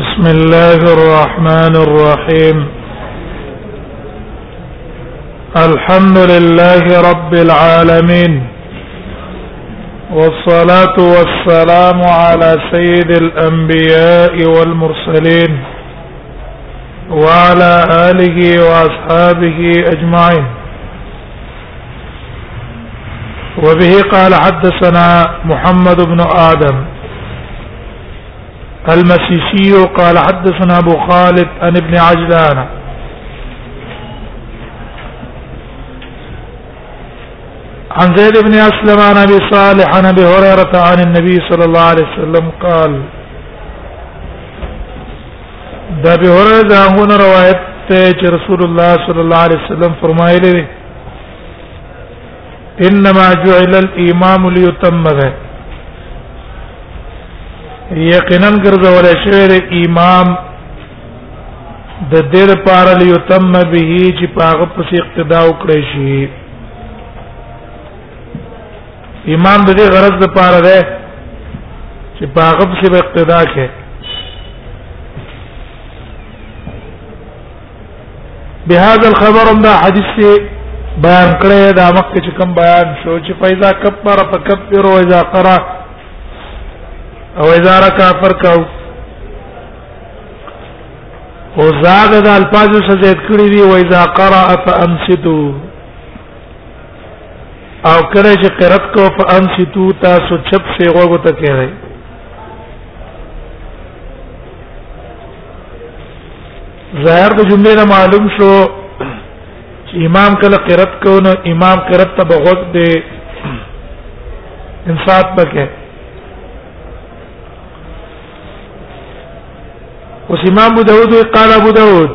بسم الله الرحمن الرحيم الحمد لله رب العالمين والصلاه والسلام على سيد الانبياء والمرسلين وعلى اله واصحابه اجمعين وبه قال حدثنا محمد بن ادم المسيسي قال حدثنا ابو خالد عن ابن عجلان عن زيد بن اسلم عن ابي صالح عن ابي هريره عن النبي صلى الله عليه وسلم قال دا به هره ځانګونه روایت ته چې رسول الله صلی الله علیه وسلم فرمایلی دی انما جعل الامام ليتم به یقینا ګرځول شوی دی امام د دې لپاره ليتم به چې پاغه پس اقتدا وکړي شي امام د دې غرض د پاره ده چې په هغه څه به اقتدا کوي بهذا الخبر هم دا حدیث ته بیان کړی دا وخت چې کوم بیان شو چې فایزا کبر فکبر او اذا قرأ او اذا رکع فرکعوا او زاد د الفاظ سره زیات کړی دی او اذا قرأ فامسدوا او کله چې قرات کو فانصتو تاسو چپ شي غوږو ته کېږي ظاهر د جملې نه معلوم شو چې امام کله قرات کو نو امام قرات ته بغوت دی انصاف پکې اوس امام ابو داود قال ابو داود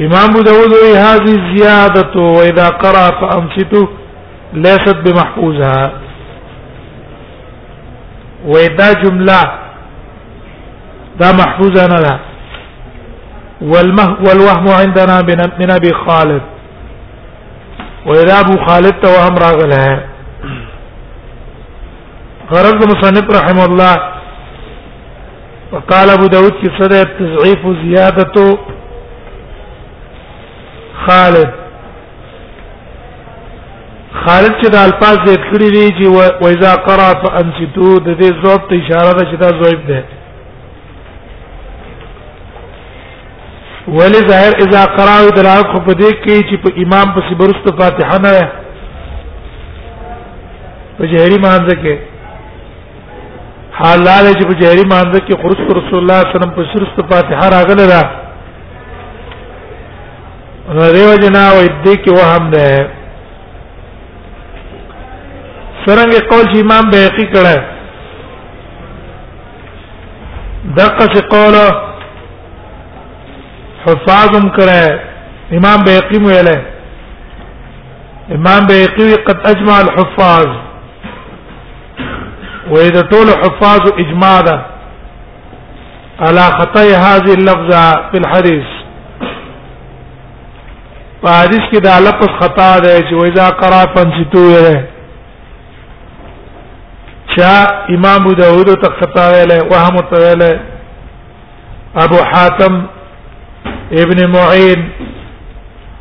امام ابو داود هذه الزياده واذا قرأ فانصتوا ليست بمحفوظها واذا جمله ده محفوظه لنا والمه والوهم عندنا من ابي خالد واذا ابو خالد توهم راغله غرض مصنف رحمه الله وقال ابو داود في صدر تضعيف زيادته خالد خالد چې د الفاظ زیات کړی دی چې و اذا قرأ فانصتو د دې ضعف ته اشاره ده چې دا ضعف ده ولی ظاهر اذا قرأ د لاک په دې کې چې په امام پسې برست فاتحه نه په جهري مانځ کې حال لاله چې په جهري مانځ کې خرج رسول الله صلی الله علیه وسلم په شرست فاتحه راغله ده نو دیو جنا و دې کې وهم ده سرنګ قول چې امام بهقي کړه دقه څه قول حفاظم کړه امام بهقي ویله امام بهقي قد اجمع الحفاظ وې د ټول حفاظ اجماع ده على خطا هذه اللفظه في الحديث په حدیث کې دا لفظ خطا ده چې وإذا قرأ فانصتو ویل چا امام ابو داود ته خطا ویل وهم ته ویل ابو حاتم ابن معين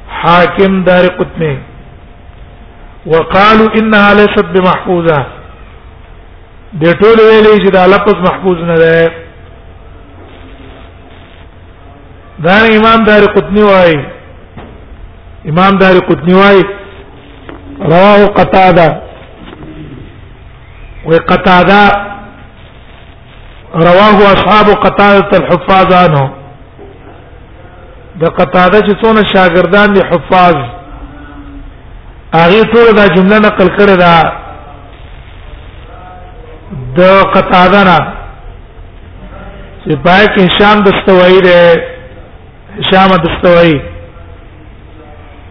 حاكم دار قطني وقالوا انها ليست بمحفوظه د ټول ویلې چې دا لفظ محفوظ نه ده دا امام دار قطني وايي امام دار قطني وايي رواه قتاده وقتاده رواه اصحاب قتاده الحفاظ عنه د قتاده چې څونه شاګردان دي حفاظ هغه ټول دا جمله نقل کړې ده د قتاده نه چې پای کې هشام دستوایی ده هشام دستوایی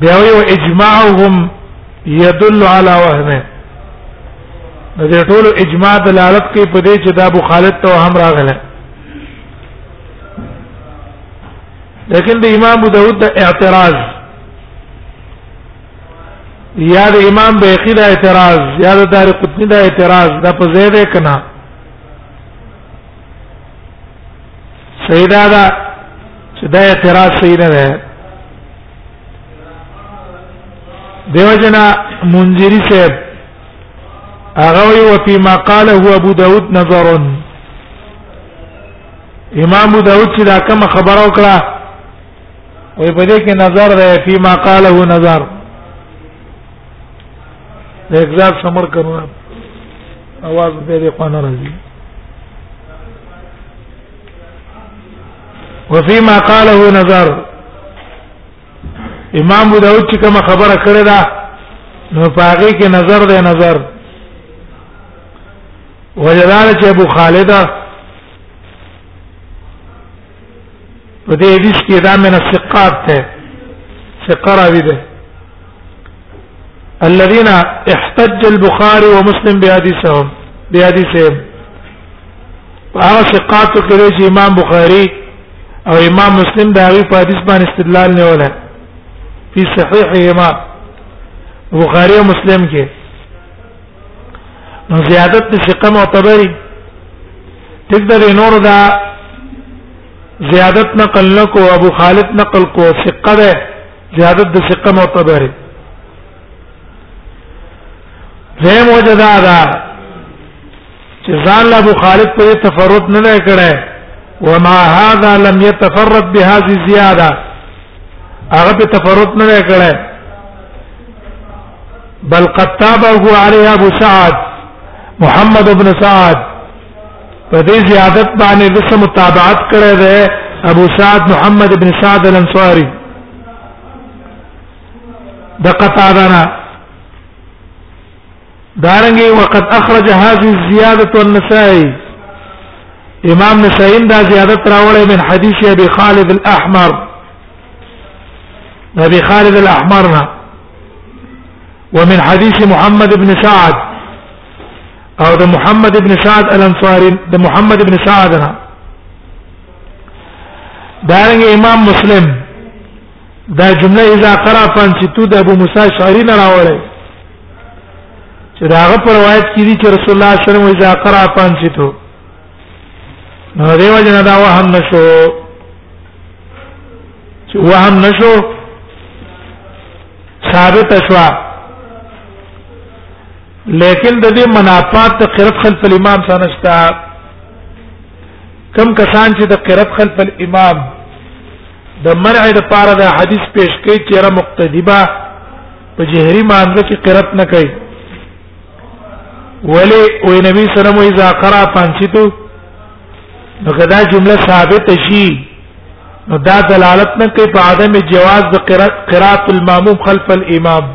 بیا وی اجماعهم يدل على وهمه د دې ټول اجماع دلالت کوي په دې چې دا ابو خالد ته هم راغله لیکن د امام ابو داود د اعتراض یا د امام بیقی د اعتراض یا د دار قطنی د اعتراض دا په زیاده کنا سیدا دا چې دا اعتراض صحیح نه ده دیو جنا منذری صاحب هغه وی او په مقاله هو ابو داود نظر امام ابو داود چې دا کوم خبره وکړه وې په دې کې نظر ده په مقاله نظر ایک ځار سمر کرو اواز به دې قانون راځي وفيما قاله نظر امام ابو داود چې کوم خبره کړې ده نو پاګه کې نظر ده نظر وجدان چې ابو خالد په دې حدیث کې دا من الثقات ته ثقرا وی ده الذين احتج البخاري ومسلم بحديثهم بحديثهم هغه ثقات کړي چې امام بخاري او امام مسلم دا غي په حدیث باندې استدلال نه ولا په صحیح امام بخاري او مسلم کې نو زیادت د ثقه معتبري ټیک د نور دا زیادت نقل نکو ابو خالد نقل کو ثقه ده زیادت د ثقه معتبري زم وجدا دا چې ځان له ابو خالد په تفرد نه نه کړه وما هذا لم يتفرد بهذه الزياده هغه په تفرد نه نه کړه بل قد تابه عليه ابو سعد محمد ابن سعد په دې زیادت باندې د سم متابعت کړی دی ابو سعد محمد ابن سعد الانصاري د قطادنا دارنګي وقد اخرج هذه الزياده والنسائي امام نسائم دا زیادت راوړی من حدیث ابي خالد الاحمر ابي خالد الاحمرنا ومن حديث محمد بن سعد او ده محمد بن سعد الانصاري ده محمد بن سعدنا دارنګ امام مسلم دا جمله اذا قرأ فانصتو د ابو موسی شعری نه راوړی چې داغه پر روایت کې دي چې رسول الله صلی الله علیه وسلم اذا قرأ فانصتو نو دیو جنا دا وهم نشو چې وهم نشو ثابت شوا لیکن د دې منافات قرب خلف الامام سنشتہ کم کسان چې د قرات خلف الامام د منع د پاره د حدیث پیش کوي چې را مقتدیبه په جهري مانځ کې قرات نه کوي ولی وی نبی صلی الله علیه وسلم اذا قرأ فانصتو نو کدا جمله ثابت شي نو دا دلالت نه کوي په عدم جواز د قرات الماموم خلف الامام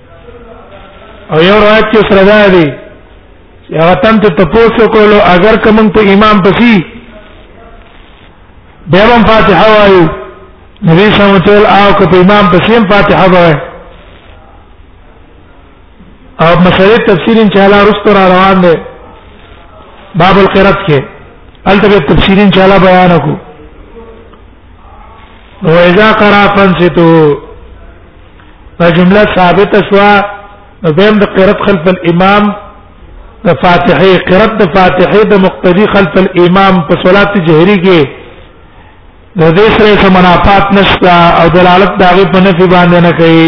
او یو روایت کې سره ده دی هغه تم ته تاسو کولو اگر کوم په امام پسی بیا هم فاتحه وایو نبی صلی الله علیه وسلم او که په امام پسی هم فاتحه وایو او مسئله تفسیر ان شاء الله رستور روان ده باب القرات کې البته تفسیر ان شاء الله بیان کو نو اذا قرا فنسیتو دا جمله ثابته شو نو بهم د قرات خلف الامام د فاتحه قرات د فاتحه د مقتدی خلف الامام په صلات جهری کې د دې سره څه منافات نشته او دلالت دا غي په نفي باندې نه کوي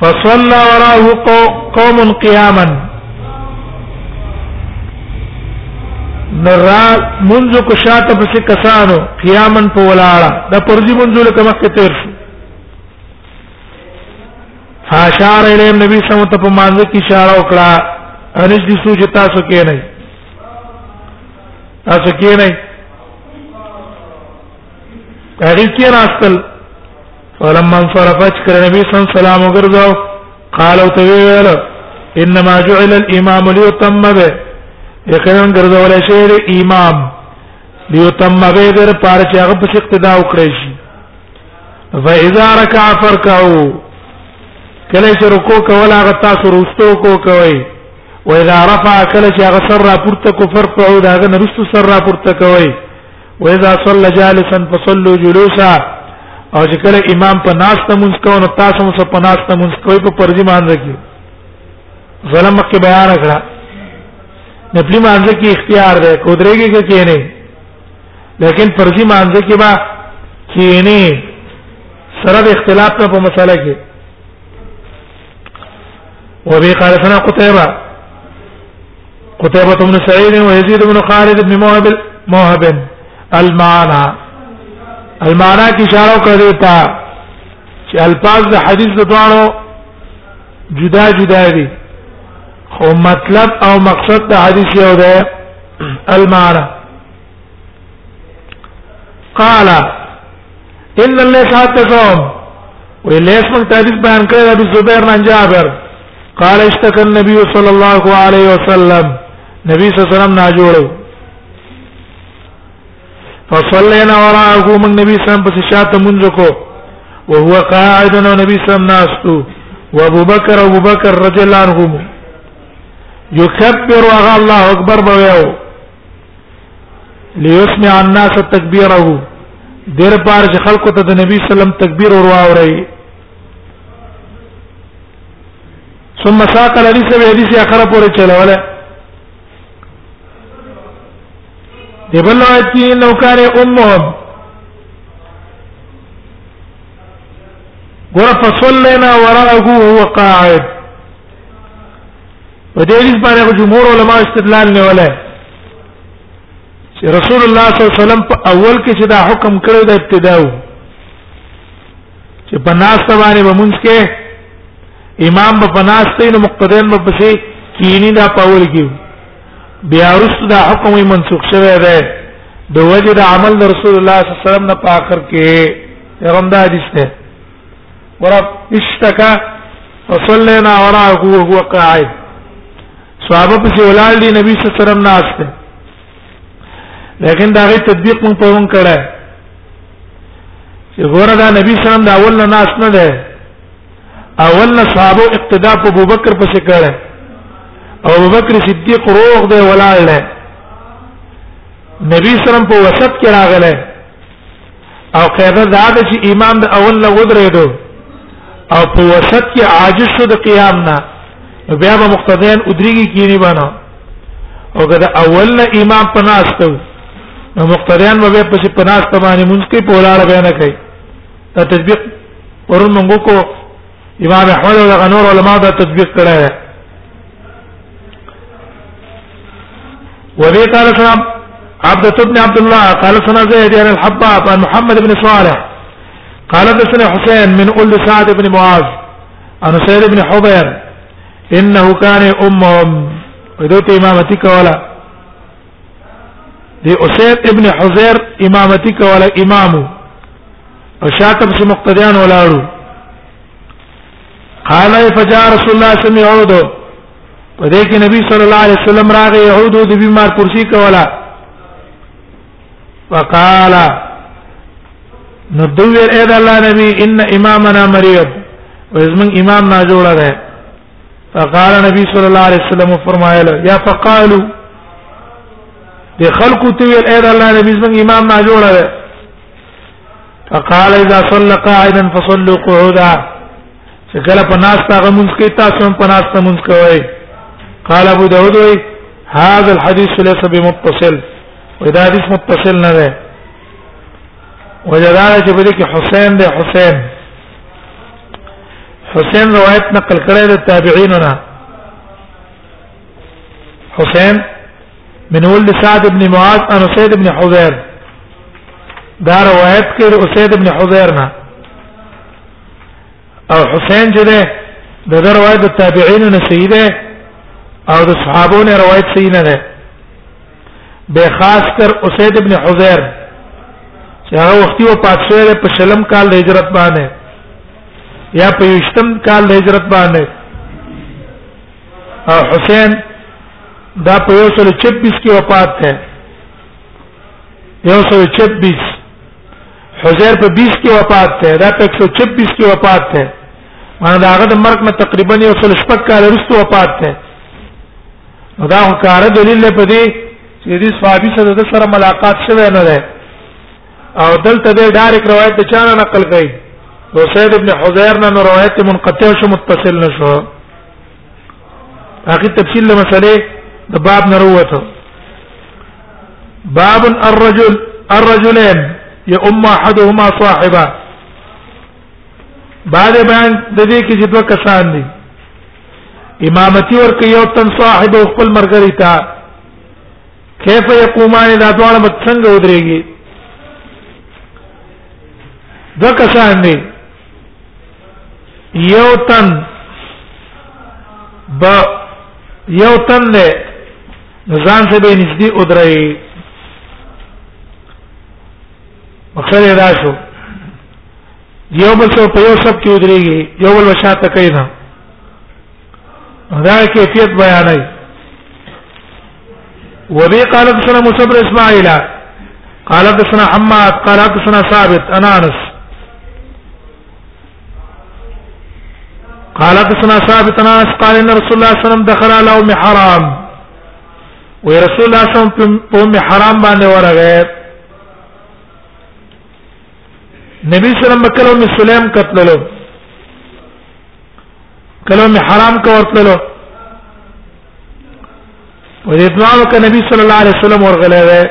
فصلى وراه قوم قياما نرا منذ کو شاته پس کسانو قیامن په ولاړه د پرځي منذ له کمه کې تیر شو فاشار الیه نبی سم ته په مانځ کې اشاره وکړه انج دي سوچ تاسو کې نه تاسو کې نه هغه کې راستل فلما انصرفت کر نبی صلی الله علیه وسلم وګرځاو قال او تویل انما جعل الامام ليتم به یقینا ګرځول شي د امام ليتم به در پار چې هغه په اقتدا وکړي شي فاذا ركع فركعوا کله چې رکوع کول هغه تاسو رستو کو کوي واذا رفع کله چې هغه سر را پورته کو فرفعوا دا هغه نرستو سر را پورته کوي واذا صلى جالسا فصلوا جلوسا او چې کله امام په ناس ته مونږ کوو نو تاسو هم په ناس ته مونږ کوئ په پرځي باندې کې ظلم مکه بیان کړه نپلی مانځ کې اختیار ده کودرېږي کې کې نه لیکن پرځي مانځ کې با کې نه سره د اختلاف په مسله کې وبه قال سنا قتيبه قتيبة بن سعيد ويزيد بن خالد بن موهب موهب المعنى المعنى کی اشاره کړی تا چې الفاظ د حدیث د دوانو جدا جدا دي خو مطلب او مقصد د حدیث یو دی المعنى قال ان الله ساتفهم وليس من تعريف بيان كان ابي الزبير عن جابر قال اشتكى النبي صلى الله عليه وسلم نبي صلى الله عليه وسلم ناجوړو فصلينا وراءه من النبي صلى الله عليه وسلم بس شاته منځ کو وهو قاعد نو نبی صلی الله علیه وسلم و ابو بکر ابو بکر رضی الله عنه یکبر الله اکبر بویو ليسمع الناس تکبیره دیر پار چې خلکو ته د نبی سلام تکبیر ور واوري ثم ساق الحديث به حديث اخر پورې چلوله دی بل روایت کې نو کار امهم ګور فصلینا وراه هو قاعد په دې حدیث باندې جمهور علما استدلال نه ولای چې رسول الله صلی الله علیه وسلم په اول کې چې دا حکم کړو د ابتداو چې په ناس باندې به مونږ کې امام به په ناس ته نو مقتدیان به پسې کینی دا په اول کې بیا رست دا حکم یې منسوخ شوی دی د وجه د عمل رسول الله صلی الله علیه وسلم نه په اخر کې پیغمبر حدیث ده ورب اشتكى فصلينا وراءه وهو قاعد صحابه په ولال دي نبی صلی الله علیه وسلم ناس ته لیکن دا غي تطبیق مون پرون کړه چې ګوره دا نبی صلی الله علیه وسلم دا اول ناس نه ده اول صحابه اقتداء په ابوبکر پسې کړه او ابوبکر صدیق روغ دی ولال نه نبی صلی الله علیه وسلم په وسط کې راغله او قاعده دا ده چې امام د اول نه ودرېدو او په وسط کې عاجز شو د قیام نه بیا به مقتدیان ادریږي کینی باندې او که د اول نه امام پناستو نو مقتدیان به په څه پناست باندې مونږ کې پولاړ به نه کوي دا تطبیق ورن مونږ کو امام احمد او غنور علماء دا تطبیق کړی وبه قال سلام عبد بن عبد الله قال سنا زيد بن الحباب عن محمد بن صالح قال سنه حسين من أول سعد بن معاذ عن سعيد بن حبير انه كان امهم ودوت امامتي ولا دي اسيد ابن حزير امامتي كولا امام او سمقتديان مقتديان ولا رو قال فجاء رسول الله صلی الله علیه وسلم په دې کې نبی صلی الله علیه وسلم راغی يهودو د بیمار کرسی کولا وقال ندور اې د الله نبی ان امامنا مريض وزمن امام ما جوړ ده فقال نبی صلی الله علیه وسلم فرمایل یا فقالوا د خلق ته اې د الله نبی زمن امام ما جوړ ده فقال اذا صلى قاعدا فصلوا قعودا چې کله په ناس تا غمونځ کې تاسو هم په ناس ته مونږ کوي قال ابو داود وي هذا الحديث ليس بمتصل واذا حديث متصل نه ده وجدار چې په دې کې حسین ده حسین حسین روایت نقل کړی د تابعین نه حسين بن ولد سعد بن معاذ عن اسيد بن حذير دا روایت کې اسيد بن حذير نه او حسين چې ده د روایت د تابعین نه صحیح ده او د صحابو نه روایت صحیح نه ده به خاص کر اسيد بن حذير چې هغه وختي و پاتشه په شلم کال د هجرت باندې یا په یشتم کال د هجرت باندې حسین دا په یو سل چبیس کې وفات ده یو سل چبیس حزیر په 20 کې وفات ده دا په 126 کې وفات ده مانه دا هغه د مرګ نه تقریبا یو سل شپږ کال وروسته وفات ده نو دا کار دلیل دی په دې چې دې صحابي سره د سره ملاقات شوه نه ده او دلته دې ډایرک روایت د چانه نقل کړي حسین ابن حزیر نه روایت منقطع شو متصل نشو هغه تفصیل له مسلې د باب نه وروته باب الرجل الرجلين يؤم احدهما صاحبه بعد بیان د دې کې چې دوه کسان دي امامتي ورکه یو تن صاحب او خپل مرګري تا کیف یقومان دا دواړه څنګه ودرېږي دوه کسان دي یو تن با یو تن له ځان سره به نږدې ودرای مقصد دا شو یو بل سره په یو سب کې ودرېږي یو بل شاته کوي نه دا کیفیت بیانای وبي قال حدثنا موسى بن اسماعيل قال حدثنا حماد قال حدثنا ثابت انا انس قال حدثنا ثابت بن انس قال ان رسول الله صلى الله عليه وسلم دخل على ام حرام ورسول الله صلى الله عليه وسلم په ام حرام باندې ورغه نبی صلی الله علیه وسلم کله ام سلیم قتللو کله ام حرام کو ورتللو ورته نو نبی صلی الله علیه وسلم ورغله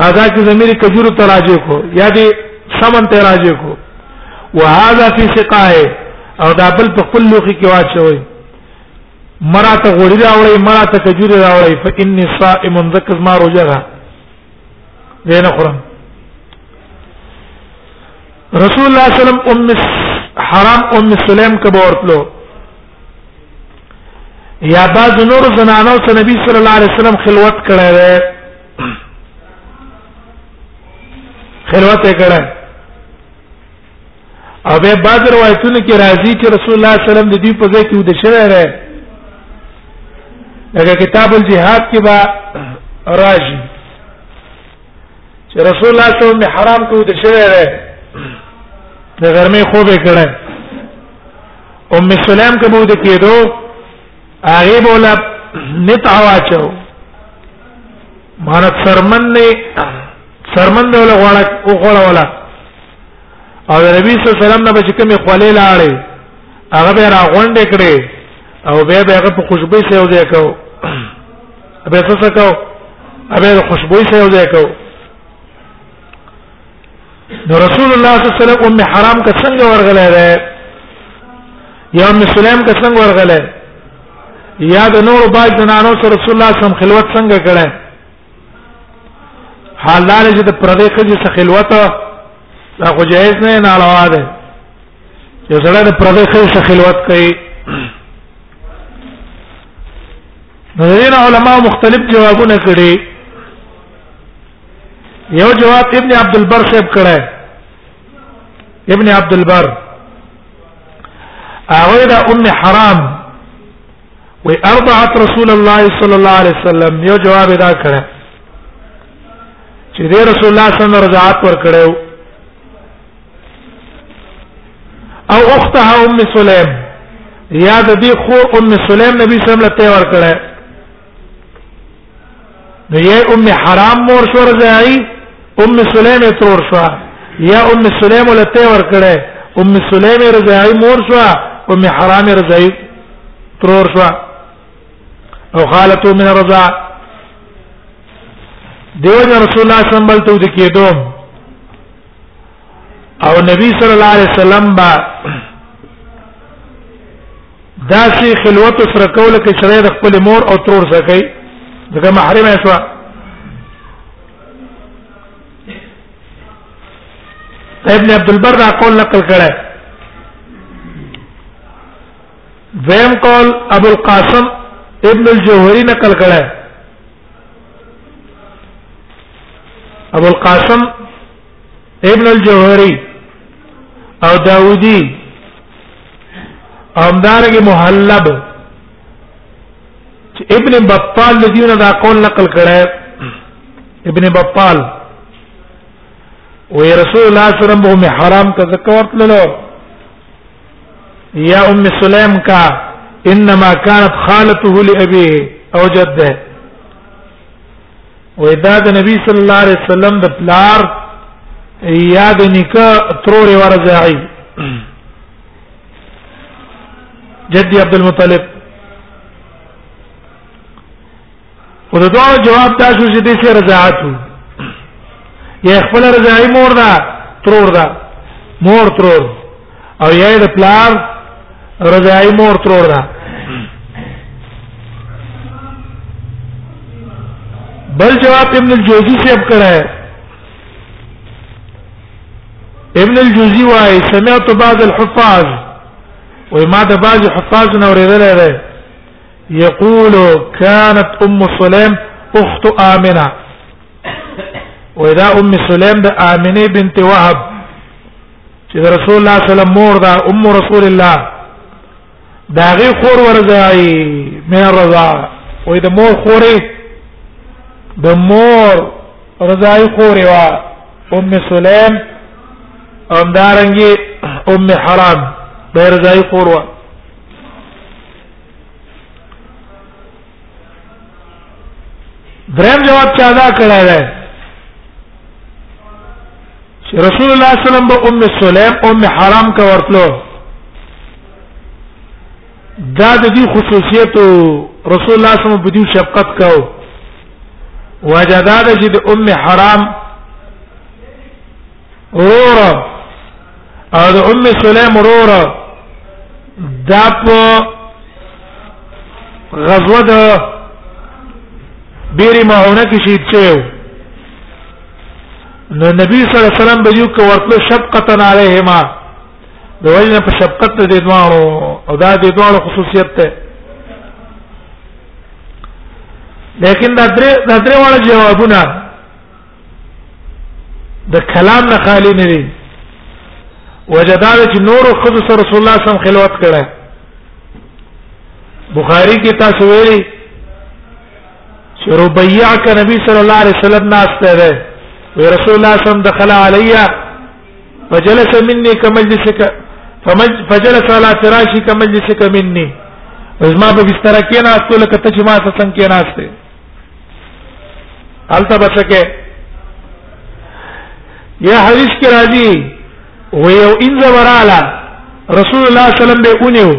هذا کې زمير کجورو ته راځي کو یا دې سمن ته راځي کو وهذا في سقائه او دا بل په خپل لوخي کې واچوي مراته غوړي راوړي مراته کجوري راوړي فإني صائم ذکر ما روزه ده دینه قرآن رسول الله صلی الله علیه وسلم ام حرام ام سلیم کبه ورتلو یا بعض نور زنانو ته نبی صلی الله علیه وسلم خلوت کړی دی خلوت یې کړی او به بعض روایتونه کې راځي چې رسول الله صلی الله علیه وسلم د دې په ځای کې ود شوی دی لکه کتاب الجihad کې با راځي چې رسول الله صلی الله علیه وسلم حرام ته ودی شوی دی د ګرمې خوب یې کړه ام سلام کوم ودی کېدو هغه بولا نتع واچو مانت سرمن نه سرمن دی ولا غواړه او غواړه ولا او نبی صلی الله علیه وسلم نه بچ کومې خولې لاړې هغه به را غونډې کړې او به به هغه په خوشبوې سره وځي کو ابه څه څه کو ابه خوشبوئی سره یو ځای کو نو رسول الله صلی الله علیه وسلم ام حرام کا څنګه ورغله ده یا ام سلیم کا څنګه ورغله یا د نور باج د نانو سره رسول الله صلی الله علیه وسلم خلوت څنګه کړه حال دار چې د پردې خځې سره خلوت دا خو جایز نه نه علاوه ده یو سره د پردې خځې سره خلوت کوي نو دین علماء مختلف جوابونه کړي یو جواب ابن عبد البر صاحب کړه ابن عبد البر اغیر ام حرام و ارضعت رسول الله صلی الله علیه وسلم یو جواب ادا کړه چې رسول الله صلی الله علیه وسلم رضاعت ور کړو او اختها ام سلیم یا د دې خور ام سلیم نبی صلی الله علیه وسلم ته ورکړه نو یې ام حرام مور شو رضای ام سلیم تور شو یا ام سلیم له ته ورکړه ام سلیم رضای مور شو ام حرام رضای تور شو او خالته من رضا دیو رسول الله صلی الله علیه وسلم بل تو دکې دوم او نبی صلی الله علیه وسلم با داسې خلوت سره کول کې شرع د خپل مور او ترور سره کوي دغه محرم شو ابن عبد البر دا قول نقل کړه دویم قول ابو القاسم ابن الجوهری نقل کړه ابو القاسم ابن الجوهري او داودي او دارنګ محلب چې ابن بطال د دینه دا قول نقل کړه ابن بطال وی رسول الله صلی الله علیه وسلم به حرام ته ذکر ورتللو یا ام سلیم کا انما كانت خالته لابيه او جده وې دا د نبی صلی الله علیه وسلم د پلار یا د نکاح تروري ورځای جدي عبد المطلب او د دوه جواب دا شو چې دې سره رضاعت یا خپل رضاعي مور دا ترور دا مور ترور او یا د پلار رضاعي مور ترور دا بل جواب ابن الجوزی سے اب کرا ہے ابن الجوزی وای سمعت بعض الحفاظ وای ما د بعض حفاظ نو ورېدل دی يقول كانت ام سليم اخت امنه واذا ام سليم د امنه بنت وهب چې رسول الله صلی الله علیه وسلم مور ده ام رسول الله دا غي خور ورځای من الرضا وې د مور خورې د مور رضای خورې وا ام سليم ام دارنګي ام حرام د رضای خور وا دریم جواب چا دا کړی دی چې رسول الله صلی الله علیه وسلم به ام سلیم ام حرام کا ورتلو دا د دې خصوصیت رسول الله صلی الله علیه وسلم په دې شفقت کاو وجداد چې د ام حرام اور او د ام سلیم ورور دا په غزوه د بیری ماونه کې شهید شوی نو نبی صلی الله علیه وسلم به یو کو ورته شفقتا علیهما د وجنه په شفقت د دوانو او دا د دوانو خصوصیت ته لیکن دا درې دا درې واړه جوابونه د کلام نه خالی نه دي وجدار چې نور خود سره رسول الله صم خلوت کړه بخاری کې تاسو ویلي چې ربيع ک نبی صلی الله علیه وسلم ناشته ده وی رسول الله صم دخل علیا فجلس مني كمجلسك فجلس على فراشي كمجلسك مني زما په بستر کې ناشته لکه ته چې ما څنګه کې ناشته الته بچکه یا حدیث کې راځي و یو ان وراله رسول الله صلی الله علیه وسلم به اونیو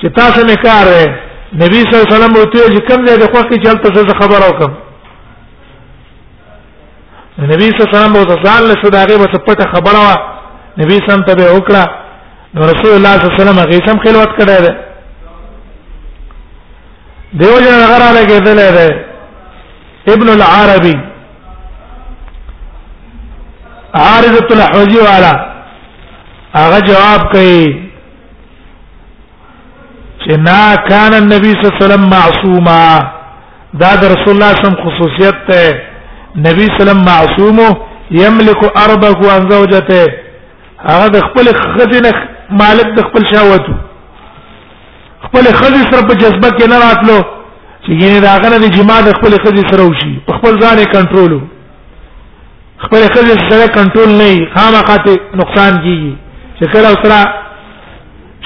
چې تاسو نه کار دی نبی صلی الله علیه وسلم وته چې کوم ځای د خوخي چلته څه خبر او کوم نبی صلی الله علیه وسلم د ځان له شو داغه په پټه خبره وا نبی صلی الله علیه وسلم وکړه نو رسول الله صلی الله علیه وسلم هغه سم خلوت کړی دی دیو جن غره لګیدل دی ابن العربي عارضه الحوزي والا هغه جواب کوي چې نا کان النبي صلی الله علیه وسلم معصوما دا د رسول الله صلی الله علیه وسلم خصوصیت ته نبی صلی الله علیه وسلم معصوم یملک اربه عن زوجته هغه د خپل خزینه مالک د خپل شهوت خپل خزې سره په جذبه کې نه راتلو چې ګینه دا غنه د جما د خپل خزې سره وشي خپل ځان کنټرول خپل خزې سره کنټرول نه خامخاته نقصان کیږي چې کله سره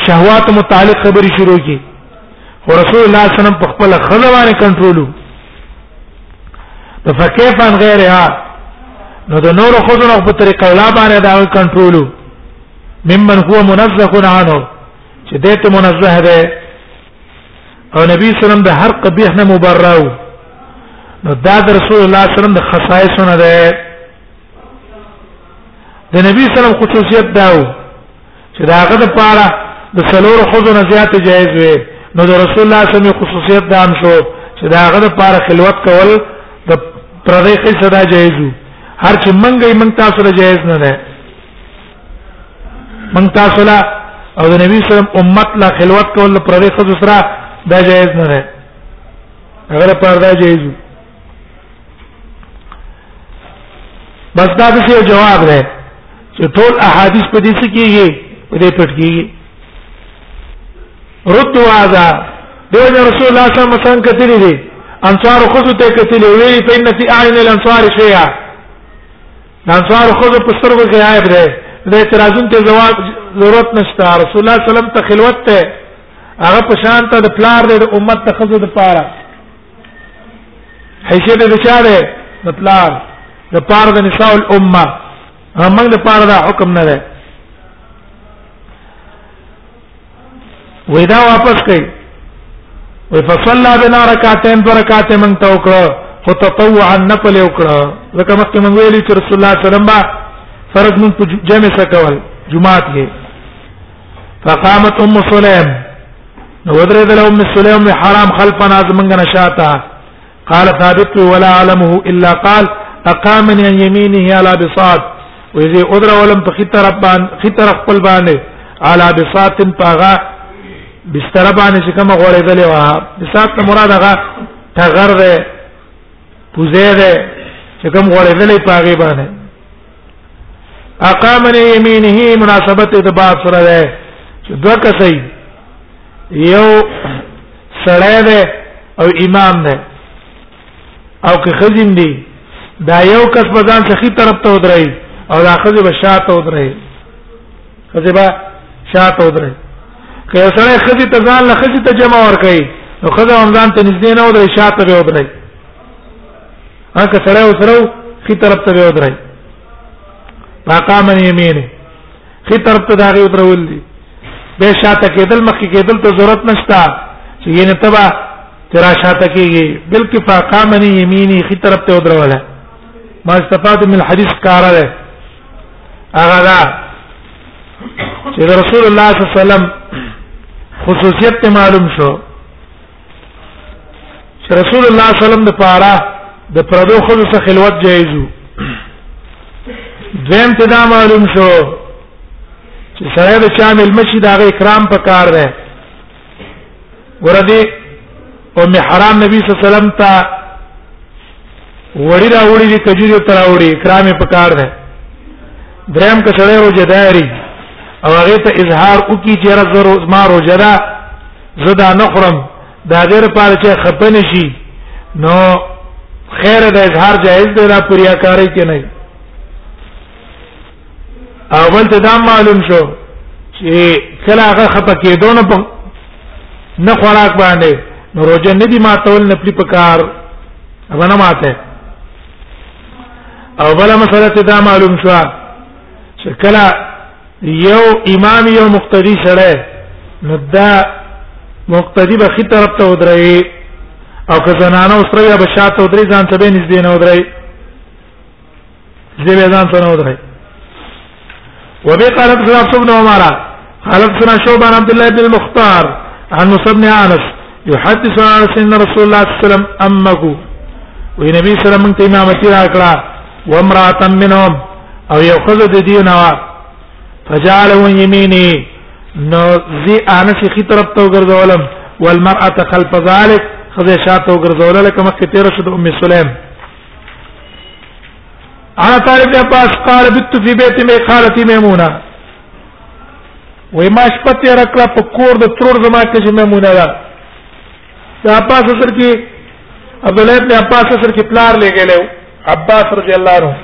شهوات متعلق خبري شروع کی او رسول الله صلی الله علیه وسلم په خپل خزوانه کنټرولو فكيف عن غيرها نو د نور خزونه په طریقه لا باندې دا کنټرولو ممن هو منزه عنه چې دې ته منزه ده او نبی صلی الله علیه وسلم د هر قبیح نه مبرئ نو دا د رسول الله صلی الله علیه وسلم د خصایصونه ده د نبی صلی الله علیه وسلم خصوصیت داو چې دا هغه د پاره د سلور خود نه زیات جایز وي نو د رسول الله صلی الله علیه وسلم خصوصیت دام شو چې دا هغه د پاره خلوت کول د پردې کې صدا جایز وو هر چې منګي من تاسو له جایز نه ده من تاسو له او د نبی صلی الله علیه وسلم امت له خلوت کول د پردې خود سره دا جایز نه ده هغه پر دا جایز وو بس دا څه جواب ده چې ټول احادیث په دې څه کېږي په دې پټ کېږي رد هذا دیو جن رسول الله صلی الله علیه وسلم کتلی دی انصار خود ته کتلی ویلی په ان فی اعین الانصار شیئا انصار خود په سترګو کې عیب دی د اعتراضون ته جواب ضرورت نشته رسول الله صلی الله علیه وسلم ته خلوت ته هغه په شان ته د پلار د امت ته خود د پاره حیثیت د چا ده د پلار د پاره د نساء الامه موږ د پاره دا حکم نه ده ودا واپس کړي وی فصلى بنا رکعتين دو رکعت من توکړه خو تطوعا نفل وکړه لکه مخکې مونږ ویلي چې رسول الله صلی الله علیه وسلم با فرض مون په جمع سکول جمعات کې فقامت ام سلیم نو ودرېدل ام سلیم ام حرام خلفنا زمنګ نشاتا قال ثابت ولا علمه الا قال اقامني عن يمينه على بساط ويزي ادرا ولم په خطر بان خطر خپل باندې على بساط پاغا بستر باندې چې کوم غوړېدل و بساط مراد هغه تغر ده پوزه ده چې کوم غوړېدل پاغي باندې اقام له یمینه مناسبت د باب سره ده چې دوه کسي یو سړی ده او امام ده او که خزم دی دا یو کس په ځان سخی طرف ته ودرای او دا خزه به شاته ودرای خزه به شاته ودرای که یو سړی خزه ته ځان له خزه ته جمع ور کوي نو خزه هم ځان ته نږدې نه ودرای شاته به ودرای هغه سره او سره خي طرف ته به ودرای فقام يمينه خي طرف ته داغي ودرول دي به شاته کېدل مخکې کېدل ته ضرورت نشته چې یې نتبا ترا شاته کېږي بلکې فقام يمينه خي طرف ته ودرول ما استفاد من الحديث کار ده هغه دا چې رسول الله صلی الله علیه وسلم خصوصیت معلوم شو چې رسول الله صلی الله علیه وسلم د پاره د پردو خود څخه خلوت جایز وو دویم ته دا معلوم شو چې سره د شامل مشي دا غي اکرام پکار دی ورته او محرام نبی صلی الله علیه وسلم ته وړي راوړي دي کجوري تر راوړي اکرام په کار ده دریم که سره روزه داري او هغه ته اظهار وکي چې را زرو ما روزه ده زدا نخرم دا غیر پاره چې خپنه شي نو خیر د اظهار جائز دی را پریا کاری کې نه اول ته دا معلوم شو چې کله هغه خپه کېدو نه په نه خوراک باندې نو روزه نه دی ماتول نه پلی پکار هغه نه ماته او بل مسله ته دا معلوم شو چې کله یو امام یو مقتدی سره نو دا مقتدی به خي طرف ته ودرې او که زنانه اوسره یا بشاته ودرې ځان ته به نږدې نه ودرې دې ځان ته نو درای وبي قال ابن عبد بن عمر قال ابن شعبة عن عبد الله بن المختار عن موسى بن انس يحدث عن سيدنا رسول الله صلى الله عليه وسلم امه ونبي صلى الله عليه وسلم ته امامتي راکړه وامراه منهم او یو خزه د دینه وا فجعل يميني نو زي انا في خي طرف تو ګرځولم والمرأه خلف ذلك خزه شاته ګرځول لکه مخکې تیر شو د ام سلیم انا طالب ابن عباس قال بت في بيت مي خالتي ميمونه وای ما شپه تیر کړه په کور د ترور زما کې چې میمونه ده د عباس سره کې عبد الله ابن عباس سره کې پلار لګی له عباس رضی الله عنه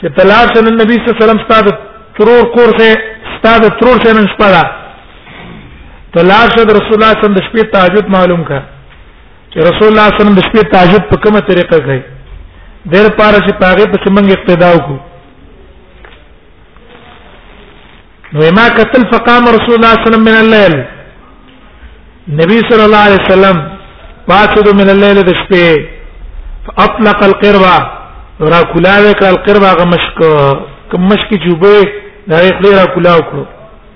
چې تلاش نن نبی صلی الله علیه وسلم ستاسو ترور کور سے ستاسو ترور سے نن شپه ده تلاش د رسول الله صلی الله علیه وسلم د شپې تهجد معلوم کړه چې رسول الله صلی الله علیه وسلم د شپې تهجد په کومه طریقه کوي ډېر پاره چې پاغه په څنګه اقتدا وکړو نو ما قتل فقام رسول الله صلی الله علیه وسلم من الليل نبی صلی الله علیه وسلم پاتو من الليل د شپې فاطلق القربه را کولاوه کړه القربه غمشک کمشک جوبه دا یې خلیرا کولاو کړو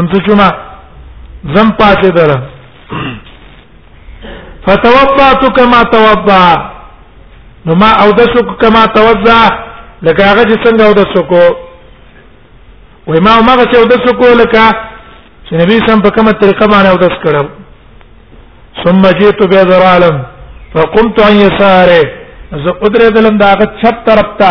انت جمع زم پاتې دره فتوضعت كما توضع نو ما او د شک کما توضع لکه هغه چې څنګه او د شکو وای ما ما چې او د شکو لکه چې نبی سم په کومه طریقه باندې او د شکړم ثم جئت بيد العالم فقمت عن يساره زه قدرت لم دا هغه چپ طرف ته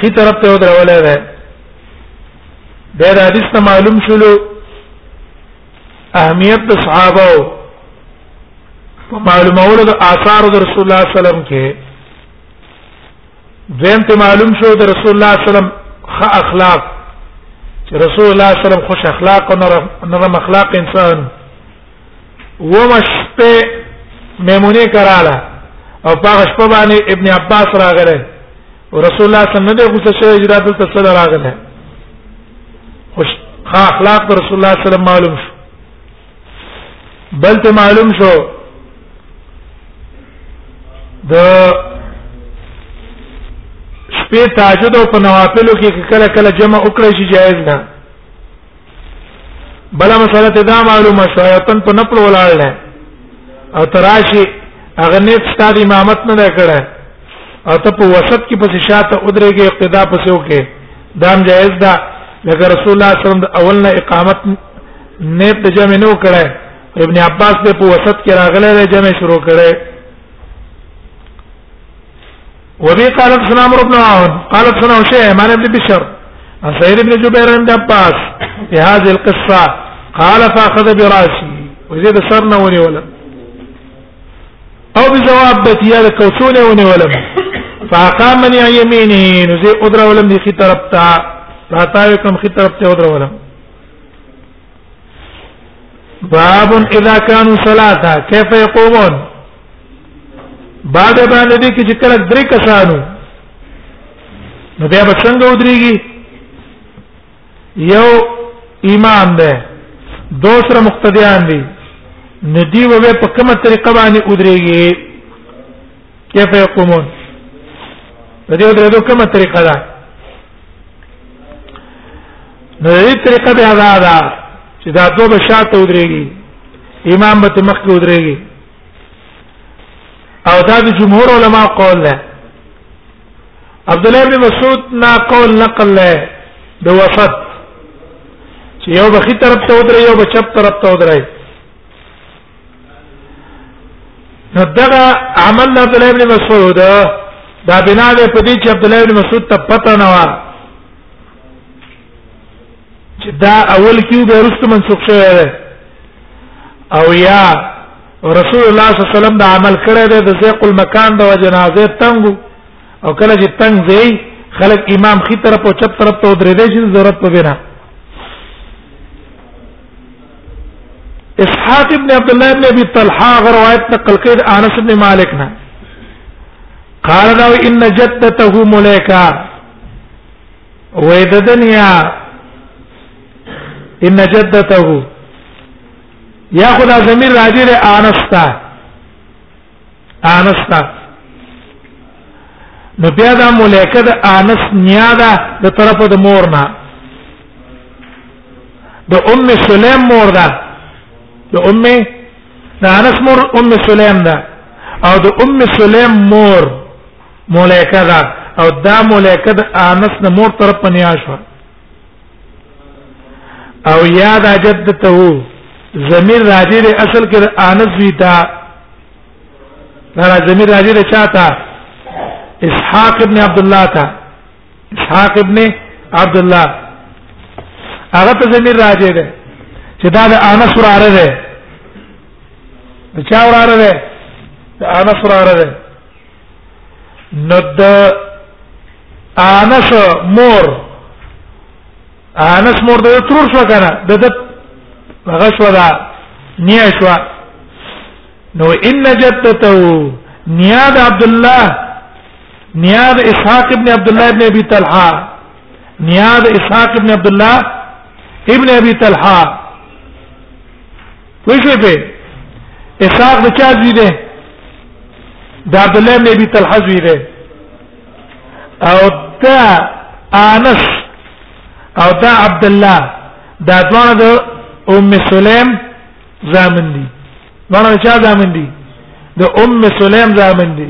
خي طرف ته ودرولای دی به د حدیث ته معلوم شلو اهمیت د صحابه په معلومولو د آثار د رسول الله صلی الله علیه وسلم کې دویم ته معلوم شو د رسول الله صلی الله علیه وسلم خ اخلاق چې رسول الله صلی الله علیه وسلم خوش اخلاق او نرم اخلاق انسان ومش په میمونه کراله او پاغه شپه باندې ابن عباس راغله رسول الله صلی الله علیه وسلم دغه څه شوی چې دلته څه راغله خوش اخلاق رسول الله صلی الله علیه وسلم معلوم شو بل ته معلوم شو د شپې تهجد او په نوافلو کې کله کله جمع وکړی شي جایز ده بل مسله ته دا معلومه شو یتن په نپل ولاړ نه او تراشی هغه نیت ستاسو امامت نه کړه او ته په وسط کې پس شاته ودرېږي اقتدا پسې وکې دام جائز ده لکه رسول الله صلی الله علیه وسلم د اول نه اقامت نیت د جمع نه وکړه ابن عباس په وسط کې راغله جمع شروع کړه وبي قال حدثنا عمرو بن عون قال حدثنا هشام عن ابن بشر عن سعيد بن جبير بن عباس في هذه القصة قال فأخذ براسي وزيد صرنا وني ولم أو بجواب بيتي هذا كوتوني وني ولم فأقامني عن يمينه نزيد أدرى ولم يخي تربتا فأتايكم خي تربتا أدرى ولم باب إذا كانوا ثلاثة كيف يقومون بعد باندې دې کې چې کله درې کسانو نو بیا به څنګه ودرېږي یو امام ده دوسر مقتدیان دي ندی و په کومه طریقه باندې ودرېږي کیف یقومون د دې ودرېدو کومه طریقه ده نو دې طریقه به دا ده چې دا دوه شاته ودرېږي امام به مخکې ودرېږي او دا د جمهور علما قول ده عبد الله بن مسعود نا قول نقل له د وسط چې یو بخي طرف ته ودرې یو بچپ طرف ته ودرې نو دغه عمل عبد الله بن مسعود دا بنا ده په دې چې عبد الله بن مسعود ته پته نه و چې دا اول کیو به رست منسوخ شوی دی او یا رسول الله صلی الله علیه وسلم دا عمل کړی دی د زیق المکان د جنازه تنګ او کله چې تنګ دی خلک امام خي طرف او چپ طرف ته درې دی چې ضرورت په بنا اسحاق ابن عبد الله ابن ابي طلحه روایت نقل کړي انس ابن مالک نه قال له ان جدته مليكه ويددنيا ان جدته یا خدا زمير راجر انستا انستا نو بیا دا ملائکه د انس نیا ده د طرف د مور نه د ام سلیم مور ده د ام د انس مور ام سلیم ده او د ام سلیم مور ملائکه دا او دا ملائکه د انس نه مور طرف په نیا شو او یاد جدته زمير راځي د اصل کې انس وی تا دا زمير راځي د چاته اسحاق ابن عبد الله تا اسحاق ابن عبد الله هغه ته زمير راځي ده چې دا د انس وراره ده د چا وراره ده د انس وراره ده ند انس مور انس مور د ترور شو کنه د د هغه شو دا نیا شو نو ان جدته نیا د عبد الله نیا د اسحاق ابن عبد الله ابن ابي طلحه نیا د اسحاق ابن عبد الله ابن ابي طلحه پوه شو په اسحاق د چا زوی دی د عبد الله بن ابي طلحه زوی دی او دا انس او دا عبد الله دا ځوان د ام سلیم زامن دي باندې چا زامن دي د ام سلیم زامن دي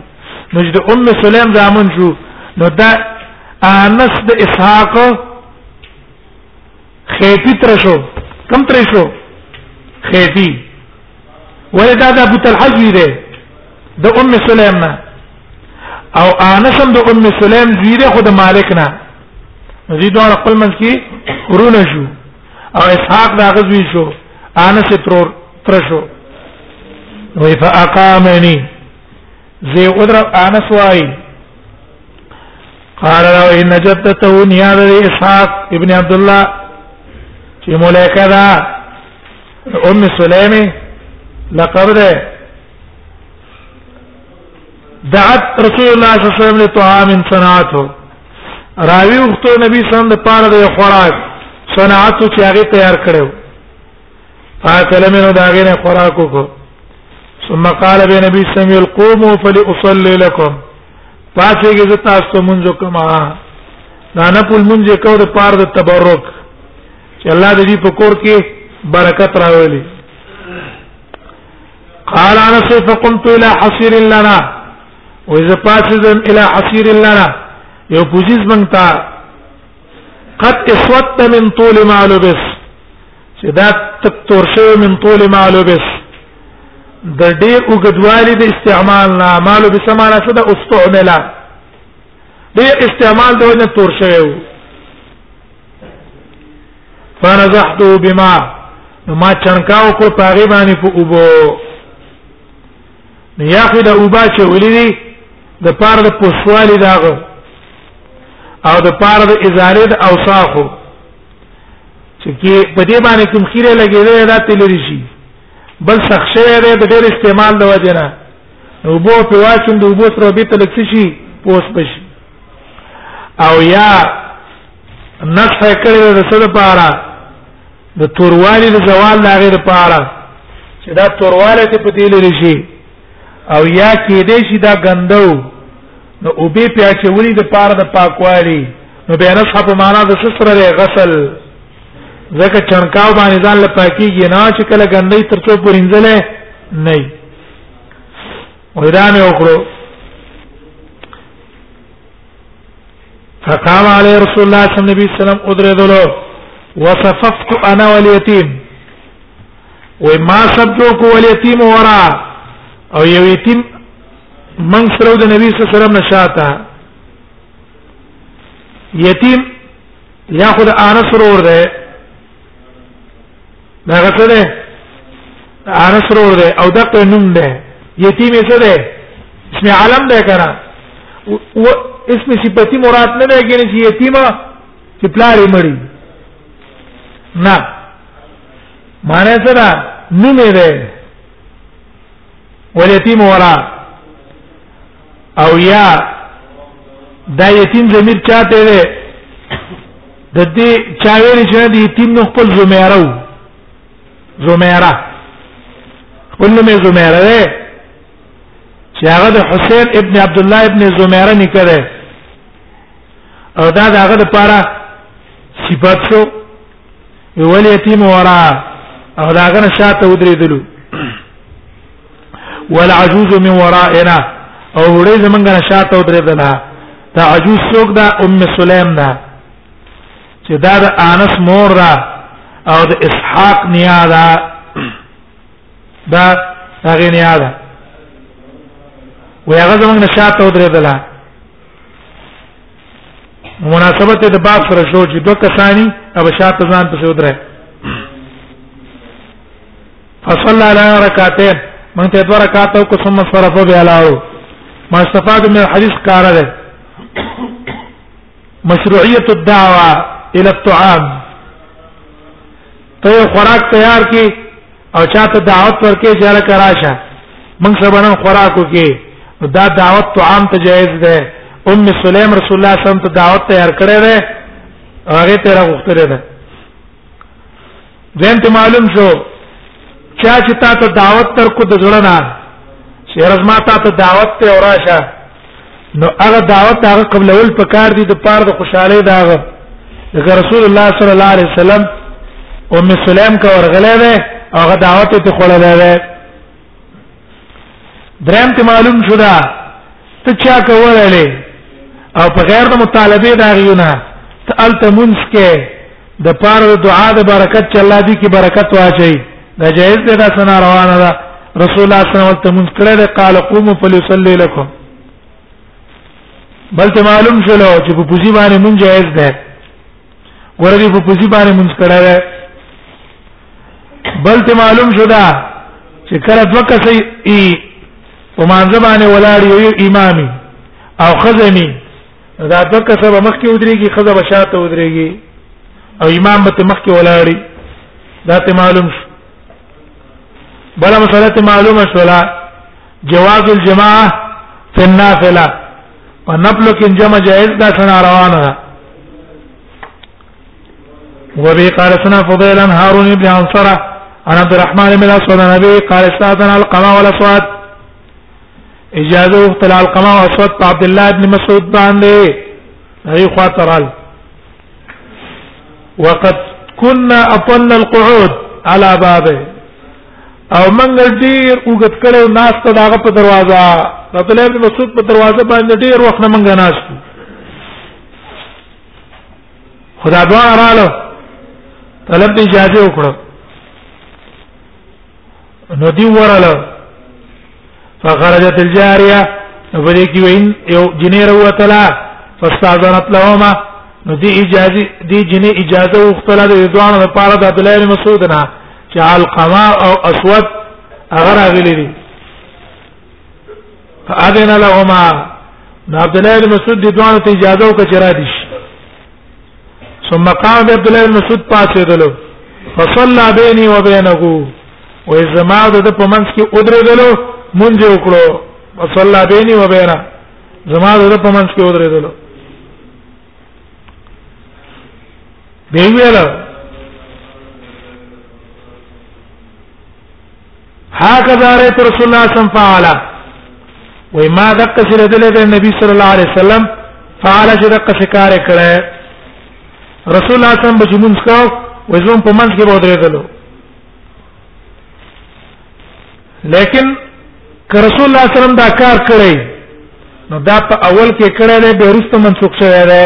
نو د ام سلیم زامن شو نو دا انس د اسحاق خیتی تر شو کم تر شو خیتی ولدا د ابو طلحه زوی دی د ام سلیم نه او انس هم د ام سلیم زوی دی خو د مالک نه زی دوه خپل منځ کې ورونه شو او اسحاق دا غزوی شو انس ترور تر شو وی فاقامنی زی ادر انس وای قال لو ان جدته نياد اسحاق ابن عبد الله چې ملائکه دا ام سليمه لقب ده دعت رسول الله صلی الله علیه وسلم لطعام صنعته راوی وختو نبی صلی الله علیه وسلم د پاره د خوراک صنعته چې هغه تیار کړو فاکل منو داغه نه خوراک وکړو ثم قال به نبی سمي القوم فلأصلي لكم پاتېږي زه تاسو ته مونږ کوما دا نه پول مونږ کو د پاره د تبرک چې الله دې په کور کې برکت راولي قال انا سيف قمت الى حصير لنا واذا پاتزم الى حصير لنا یو پوزیز منتا قد اسوت من طول ما لبس چې دا تکتور شوی من طول ما لبس د ډېر وګدوالي د استعمال نه مال به سمانه څه د استعماله ډېر استعمال د وجه تور شوی وو فنزحته بما ما چنکاو کو پاغي باندې په اوبو نو یا خو د اوبا چې ولې د پاره د پوسوالي داغه او د پاره د ازاله د اوصافو چې کې په دې باندې کوم خیره لګیدل دا تلری شي بل سخت شوی دی د ډېر استعمال د وجه نه نو بو په واچوم د بو سره به تلک شي پوس بشي او یا نقص کړی د څه لپاره د توروالي د زوال د غیر لپاره چې دا تورواله ته په دې لري شي او یا کې دې شي دا غندو نو او به په اچولې د پاره د پاکوالي نو به نه صاحب معنا د سسره له غسل ځکه چنکاو باندې ځان له پاکیږي نه چې کله ګندې تر څو پرینځلې نه ویرانه وکړو فقام عليه رسول الله صلى الله عليه وسلم ادردلو وصففت انا واليتيم وما سبجوك واليتيم ورا او یو یتیم من سره د نبی صلی الله علیه وسلم نشاته یتیم یا خود انس رور ده دا غته ده انس رور ده او دغه نوم ده یتیم څه ده اسم علم ده کرا و اسم صفتی مراد نه ده ګنې چې یتیمه چې پلاری مړی نه معنی څه ده نوم ده وليتيم ورا او یا دا یتیم ضمیر چاته دی د دې چا ویل چې د یتیم نو خپل زمیره و زمیره خپل نوم زمیره دی چې هغه د حسین ابن عبد الله ابن زمیره نکره او دا دغه لپاره صفات شو یو ول یتیم ورا او داغه نه شاته ودرېدلو والعجوز من ورائنا او وړي زمونږ نه شاته ودرېدله دا عجوز څوک ده ام سلیم ده چې دا د انس مور ده او د اسحاق نیا ده دا هغه نیا ده وی هغه زمونږ نه شاته ودرېدله مناسبت د باب سره شو چې دوه کسانی او شاته ځان پسې ودره فصلى على ركعتين من ته دوه رکعات او ثم صرف بیا لاړو ما استفاد من الحديث کار ده مشروعيه الدعوه الى الطعام ته خوراک تیار کی او چاته دعوت ورکې چې را کراشه موږ سبنن خوراکو کې دا دعوت تو عام ته جایز ده ام سلیم رسول الله صلی الله علیه وسلم ته دعوت تیار کړی ده هغه ته راغوښتل ده ځین ته معلوم شو چا چې تا ته دعوت تر کو د ځړنا شیرز ما تا ته دعوت ته اوراشه نو هغه دعوت هغه قبل اول په کار دي د پاره د خوشاله داغه د رسول الله صلی الله علیه وسلم ام سلیم کا ورغله ده هغه دعوت ته خوړه ده درم ته معلوم شو دا ته چا کوله او په غیر د مطالبه دا غیونه ته التمنس کې د پاره د دعا د برکت چې الله دې کې برکت واچي دا جائز ده دا سنا روانه ده رسول الله صلی الله علیه وسلم کړه قال قوموا فليصلي لكم بل ته معلوم شلو چې په پوزي باندې مونږ جائز ده ورته په پوزي باندې مونږ کړه ده بل ته معلوم شو دا چې کله دوه کسې ای په مانځ باندې ولاړ یو امامي او خزمی دا دوه کسه به مخکې ودرېږي خزه به شاته ودرېږي او امام به مخکې ولاړی دا ته معلوم شو بل مسله ته معلومه شولا جواز الجماعه فی النافله ونفل کې جمع جائز دا څنګه روانه ده وبه قال سنا فضيل عن هارون بن عنصره عن عبد الرحمن بن اسود النبي قال استاذن القما والاصوات اجازه وختل القما او اسود په عبد الله ابن مسعود باندې هي خاطرال وقد كنا اطلنا القعود على بابه او من ډیر وګت کړو ناس ته داغه په دروازه عبد الله ابن مسعود په دروازه باندې ډیر وخت نه منګه ناس خدا دوه رااله طلب اجازه وکړو نو دی وراله فخرجت الجاريه فدې کې وین یو جنیر وتلا فاستاذنت لهما نو دی اجازه دی جنې اجازه وختله د دوان لپاره د عبد الله مسعود نه چې القما او اسود هغه راغلي دي فاذن لهما عبد الله مسعود دی دوان ته اجازه وکړه چې را دي ثم قام عبد الله بن مسعود پاتې دلو فصلى بيني وبينه و زما د په منځ کې ودرېدلو مونږ وکړو فصلى بيني وبينه زما د په منځ کې ودرېدلو دی ویل هكذا رأيت رسول الله صلى الله عليه وسلم فعل وما دق سره دلې د نبی صلی الله علیه وسلم فعل چې دق شکار کړه رسول الله صلی الله علیه وسلم بجمون څو وزوم په منځ کې بودره دلو لیکن که رسول الله صلی الله علیه وسلم دا کار کړی نو دا په اول کې کړی دی به وروسته منسوخ شوی دی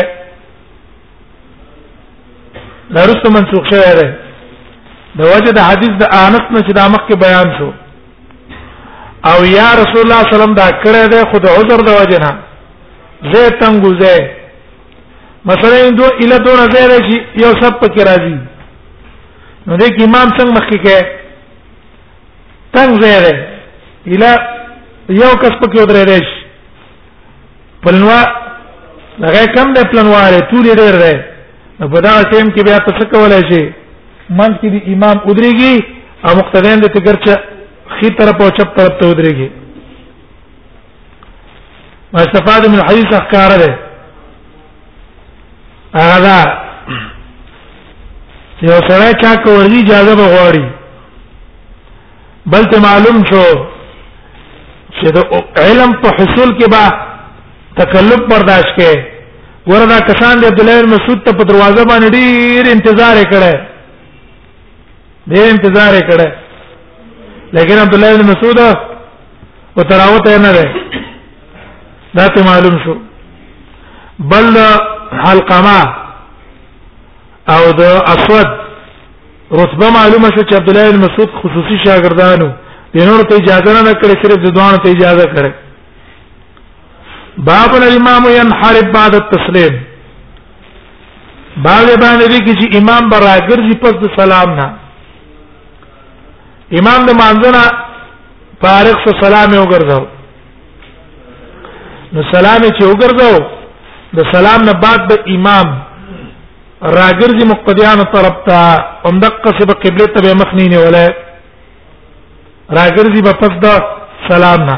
دا رسو منسوخ شوی دی د وجه د حدیث د انس نه چې دا مخکې بیان شو او یا رسول الله صلی الله علیه وسلم دا کړه ده خود عذر د وجه نه زه تنګو زه مثلا دو اله دو نه زه راشي یو سب پکې راځي نو دې کې امام څنګه مخکې کې تنګ زه ده اله یو کس پکې ودرې راشي پلنوا هغه کم د پلنواره ټول ډېر دی نو په دا ټیم کې بیا تاسو کولای شئ من کې د امام ودرېږي او مقتدیان د تګرچه خي طرف او چپ طرف ته ودرېږي ما استفاده من حدیث احکار ده هغه یو سره چا کوي اجازه بغواړي بل ته معلوم شو چې د علم په حصول کې به تکلف برداشت کې وردا کسان د عبد الله مسعود ته په دروازه باندې ډیر انتظار کړي ډیر انتظار کړي لیکن عبد الله مسعود او تراوت نه ده دا ته معلوم شو بل حلقمه او د اسود رتبه معلومه شو چې عبد الله بن مسعود خصوصي شاګردانو د نور ته اجازه نه کړې صرف د دوانو ته اجازه کړې باب الامام ينحرف بعد التسليم باب باندې دي چې امام براګرځي پس د سلام نه امام د مانځنه فارغ سره سلام یې وګرځاو نو سلام چې وګرځاو د سلام نه بعد به امام راګرځي مقتدیانو طرف ته هم دقه سبه قبله ته به مخ نه نیولای راګرځي په پس دا سلام نه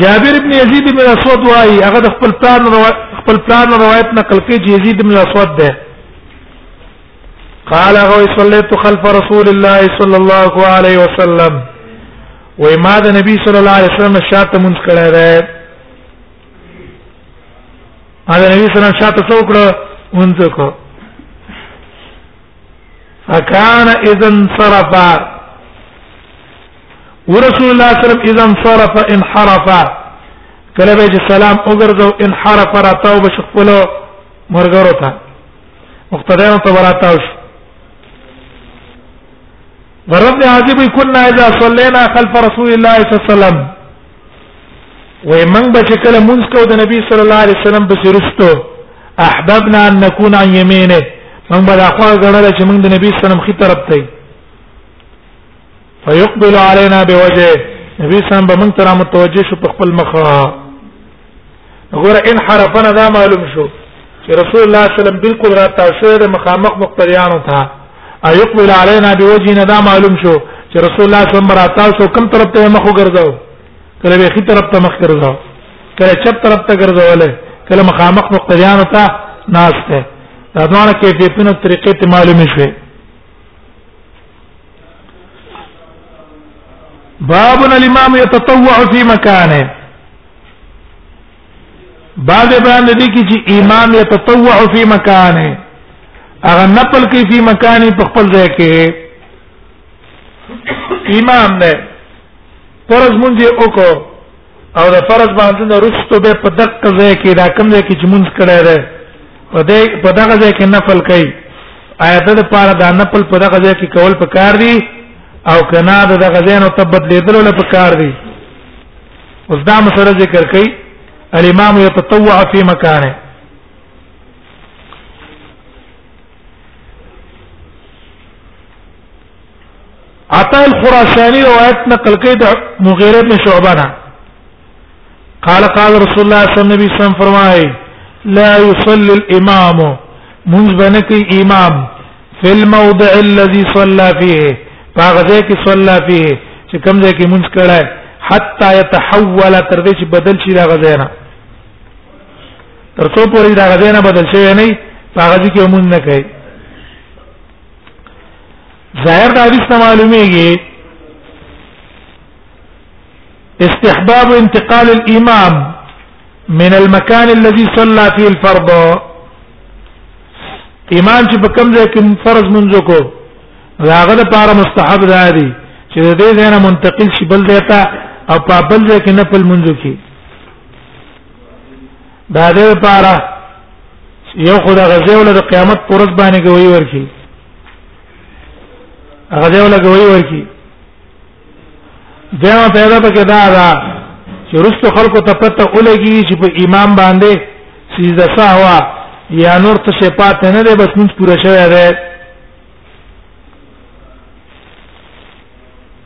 جابر ابن یزید ابن اسود وايي هغه د خپل پلان خپل پلان روایت نقل کوي چې یزید ابن اسود ده قال غوي صليت خلف رسول الله صلى الله عليه وسلم وای ما د نبی صلی الله علیه وسلم شاته مونږ کړه ده ا د نبی صلی الله علیه وسلم شاته څوکړه مونږ کو فكان اذا انصرف ورسول الله صلی الله علیه وسلم اذا انصرف انحرف کله به سلام وګرځو انحرف را توبه شخصلو مرګ ورته مختدیان ته وراتاو شو ورد عاجب كنا اذا صلينا خلف رسول الله صلى الله عليه وسلم وای من به چې کله مونږ کو د نبی صلی الله علیه وسلم په سرستو احببنا ان نكون عن يمينه من به اخوا غړل چې مونږ د نبی صلی الله علیه وسلم خې طرف ته فيقبل علينا بوجه نبی سم به موږ تر متوجه شو په خپل مخ وګوره ان حرفنا دا معلوم شو چې رسول الله صلی الله علیه وسلم بالکل را تاسو د مخامخ مقتدیانو ته ايقبل علينا بوجهنا دا معلوم شو چې رسول الله صلی الله علیه وسلم را تاسو کوم طرف ته مخ وګرځاو کله به خي طرف ته مخ ګرځاو کله چپ طرف ته ګرځاولې کله مخامخ مقتدیانو ته ناشته دا ډول کیفیتونو طریقې ته معلومې شوې باب الامام يتطوع في مكانه باب بیان دي کی چې امام يتطوع في مكانه اغه نپل کی فی مکانی په خپل ځای کې امام نه پرز مونږه وکړو او د فرض باندې د رستو به په دقه ځای کې دا کم ځای کې چې مونږ کړه ده په دې په دغه ځای کې نفل کوي آیت د پاره دا نفل په دغه ځای کې کول پکار دي او کنا د دغه ځای نو تبد لیدل له پکار دي اوس دا مسله ذکر کوي الامام يتطوع في مكانه عطا الخراساني روایت نقل کړي د مغیره بن شعبه نه قال قال رسول الله صلی الله علیه وسلم فرمای لا يصلي الامام منذ بنك امام في الموضع الذي صلى فيه فغزه کې صلى فيه چې کوم ځای کې منځ کړه حتا يتحول تر دې چې بدل شي دا غزه نه تر څو پورې دا غځې نه بدل شوی نه هغه دي کې مونږ نه کوي ظاهر د حدیث نه معلومیږي استحباب انتقال الامام من المكان الذي صلى فيه الفرض امام چې په کوم ځای کې فرض منځ کو هغه د پاره مستحب دی چې د دې ځای نه منتقل شي بل ځای ته او په بل ځای کې نفل منځ کی دا دې لپاره یو خدای غزه ول د قیامت پر ورځ باندې کوي ورکی هغه دې ول کوي ورکی دا پیدا پکې دا دا چې رسو خلکو ته پته ولګي چې په امام باندې سیده سهوا یا نور ته څه پات نه دی بس موږ پوره شوی دی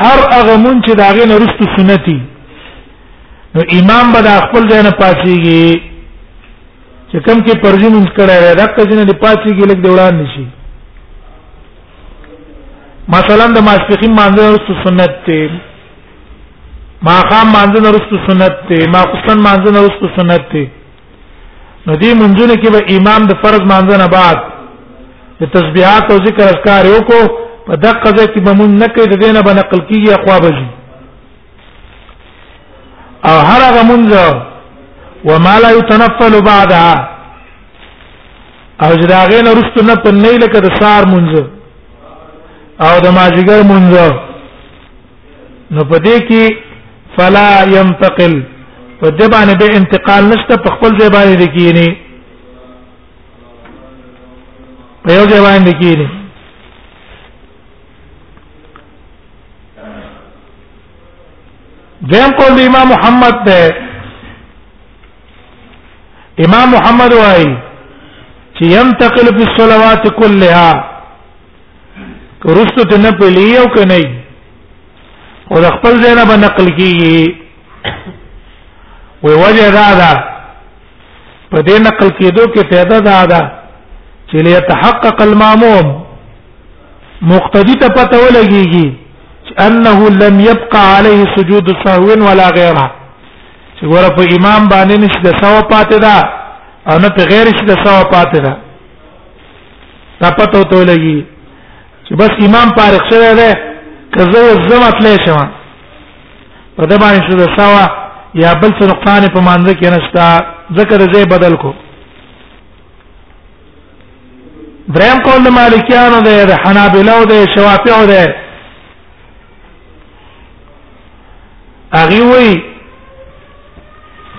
هر هغه مون چې داغه نه رستو سنتي نو امام به د خپل ځای نه پاتېږي چې کم کې پرځي مونږ کړه را دک چې نه پاتېږي لکه دوران نشي مثلا د ماسپخین مانځه رستو سنت ته ما خام مانځه رستو سنت ته ما قسن مانځه رستو سنت ته نو دې منځونه کې به امام د فرض مانځنه بعد د تسبيحات او ذکر اذکار یو کو په دقه ځای کې به مونږ نه کوي د دینه به نقل کیږي اقوا بجي او هر هغه مونږ وما لا يتنفل بعدها او جداغین رستو نه په نه لکه د سار مونږ او د ماجیګر مونږ نو په دې کې فلا ينتقل په دې باندې به انتقال نشته په خپل ځای باندې لیکيني په یو ځای باندې لیکيني دیم قول امام محمد ده امام محمد وايي چې ينتقل في الصلوات كلها ورستو ته نه پلی او کنه او د خپل ځای نه به نقل کیږي وی وجه دا ده په دې نقل کېدو کې فائدہ دا ده چې ليتحقق الماموم مقتدی ته پته ولګيږي انه لم يبقى عليه سجود سهو ولا غيره چې ګوره په امام باندې نشي د سوا پاتې ده او نه په غیر شي د سوا پاتې ده دا پته وته لګي چې بس امام فارغ شوی دی کزه زما تلې شو په دې باندې شو سوا یا بل څه نقصان په مانځ کې نشتا ذکر زې بدل کو دریم قول مالکیانو دی د حنابلو دی شوافیو دی اغي وی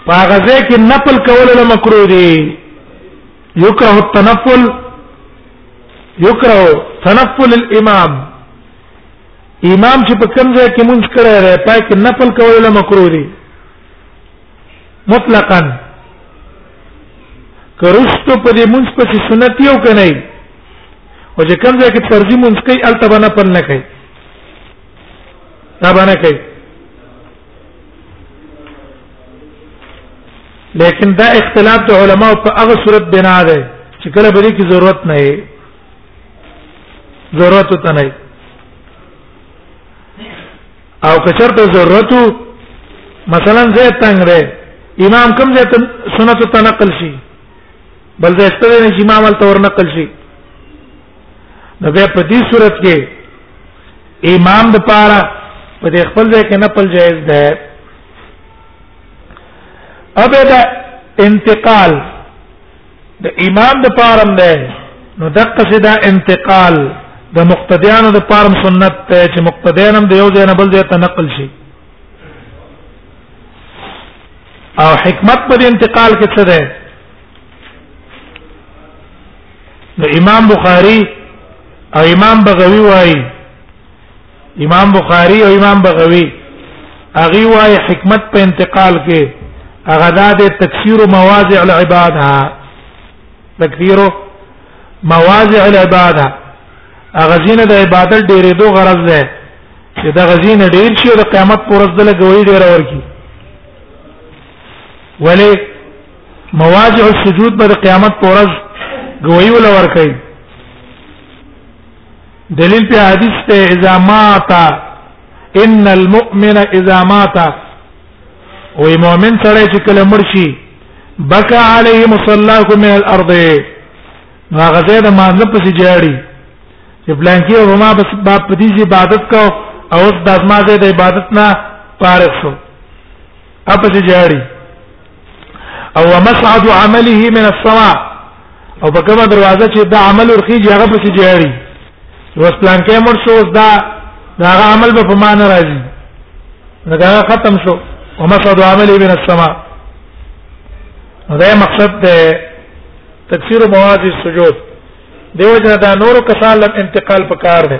پاغه ځکه نقل کول له مکروه دی يكره التنفل يكره تنفل الامام امام چې په کوم ځای کې مونږ کړه راي پای کې نفل کول له مکروه دي مطلقاً کرستو په دې مونږ په سنت یو کنه او چې کوم ځای کې فرضي مونږ کوي التبنه پن نه کوي دا باندې کوي لیکن دا اختلاف د علماو په هغه صورت بنا ده چې کله به دې کې ضرورت نه وي ضرورت ته نه او کچر ته ضرورت مثلا زه تنگ ده امام کوم ځای ته سنت ته نقل شي بل ځای ته نه چې امام ته ور نقل شي نو بیا په دې صورت کې امام د پاره په دې خپل ځای کې نفل جائز ده ابدا انتقال د امام د پاره ده نو دقه سدا انتقال د مقتدیانو د پاره سنت ته چې مقتدیان هم د یو ځای نه بل ځای ته نقل شي او حکمت په انتقال کې څه ده د امام بخاری او امام بغوی وای امام بخاری او امام بغوی اغي وای حکمت په انتقال کې هغه د تکثیر مواضع العباده تکثیر مواضع العباده هغه زینه د عبادت ډېرې دوه غرض ده چې دا غزینه ډېر شي د قیامت پر ورځ د لګوي ډېر ورکی ولی مواجع السجود پر قیامت پورز گوئی ول ورکي دلیل په حدیث ته اذا مات ان المؤمن اذا مات او مؤمن سره چې کله مرشي بکا علیه مصلاکم من الارض نو هغه زید ما نه پسې جاړي چې پلان کې او ما بس باب پدې عبادت کو او د ازمازه د عبادت نه فارغ شو اپس جاړي او مسعد عمله من السماء او په کومه دروازه چې دا عمل ورخیږي هغه پس جاړي اوس پلان کې مر شو دا دا عمل به په مان راځي دا ختم شو ومسعد عمله من السماء دا مقصد ده تکثیر مواضع السجود دیو جنا دا نور کسان لم انتقال پکار ده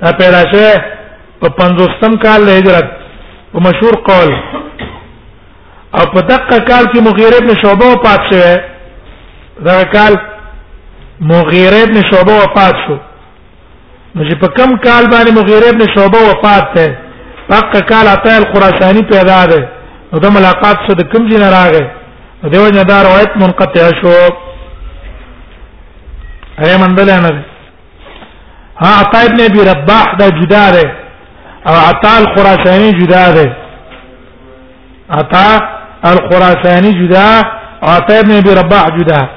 دا پیدا شوه په 50م کال د هجرت په مشهور قول او په دقه کال کې مغیره ابن شعبه وفات شوه دا کال مغیره ابن شعبه وفات شو نو چې په کم کال باندې مغیره ابن شعبه وفات ده دقه کال عطا الخراسانی پیدا ده نو د ملاقات سره د کوم جن راغی دیو جنا روایت منقطع شو اے مندل نه ها عطا ابن ابي رباح دا جدا ده او عطا الخراساني جدا ده عطا الخراساني جدا او عطا ابن ابي رباح جدا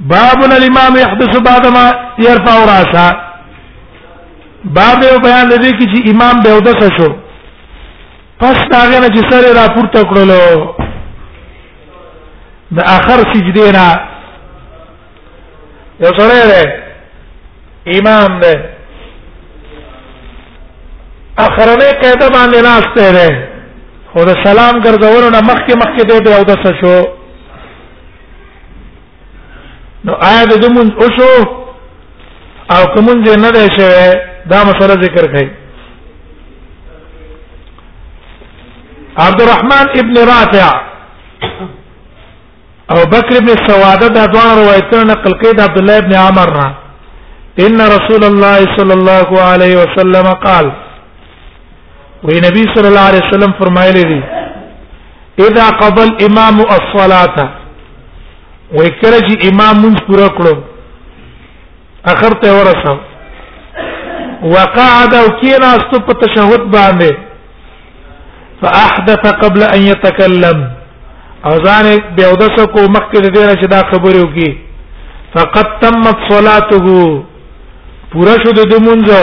باب الامام يحدث بعد ما يرفع راسه باب بیان دې کې چې امام به ودسه شو پس هغه نه چې سره را پورته کړلو د اخر سجدي نه یو سره ده امام ده اخرنه قاعده باندې ناشته ده او د سلام ګرځولو نه مخکې مخکې دی به او د شو نو آیا د دومن اوشو او کوم ځای نه دی شوی دا مسله ذکر کړي عبد الرحمن ابن رافع او بکر ابن سواده دا دوه روایتونه نقل کړي د عبد الله ابن عمر نه ان رسول الله صلى الله عليه وسلم قال وی نبی صلی الله علیه وسلم فرمایلی دی اذا قبل امام الصلاه وی کله چې امام مونږ پوره کړو اخر ته ورسم وقعد او کینا است په تشهود باندې فاحدث قبل ان يتكلم اذان به اودس کو مخکې د دې چې دا خبرې وکي فقد تمت صلاته پورا شو د دمونځه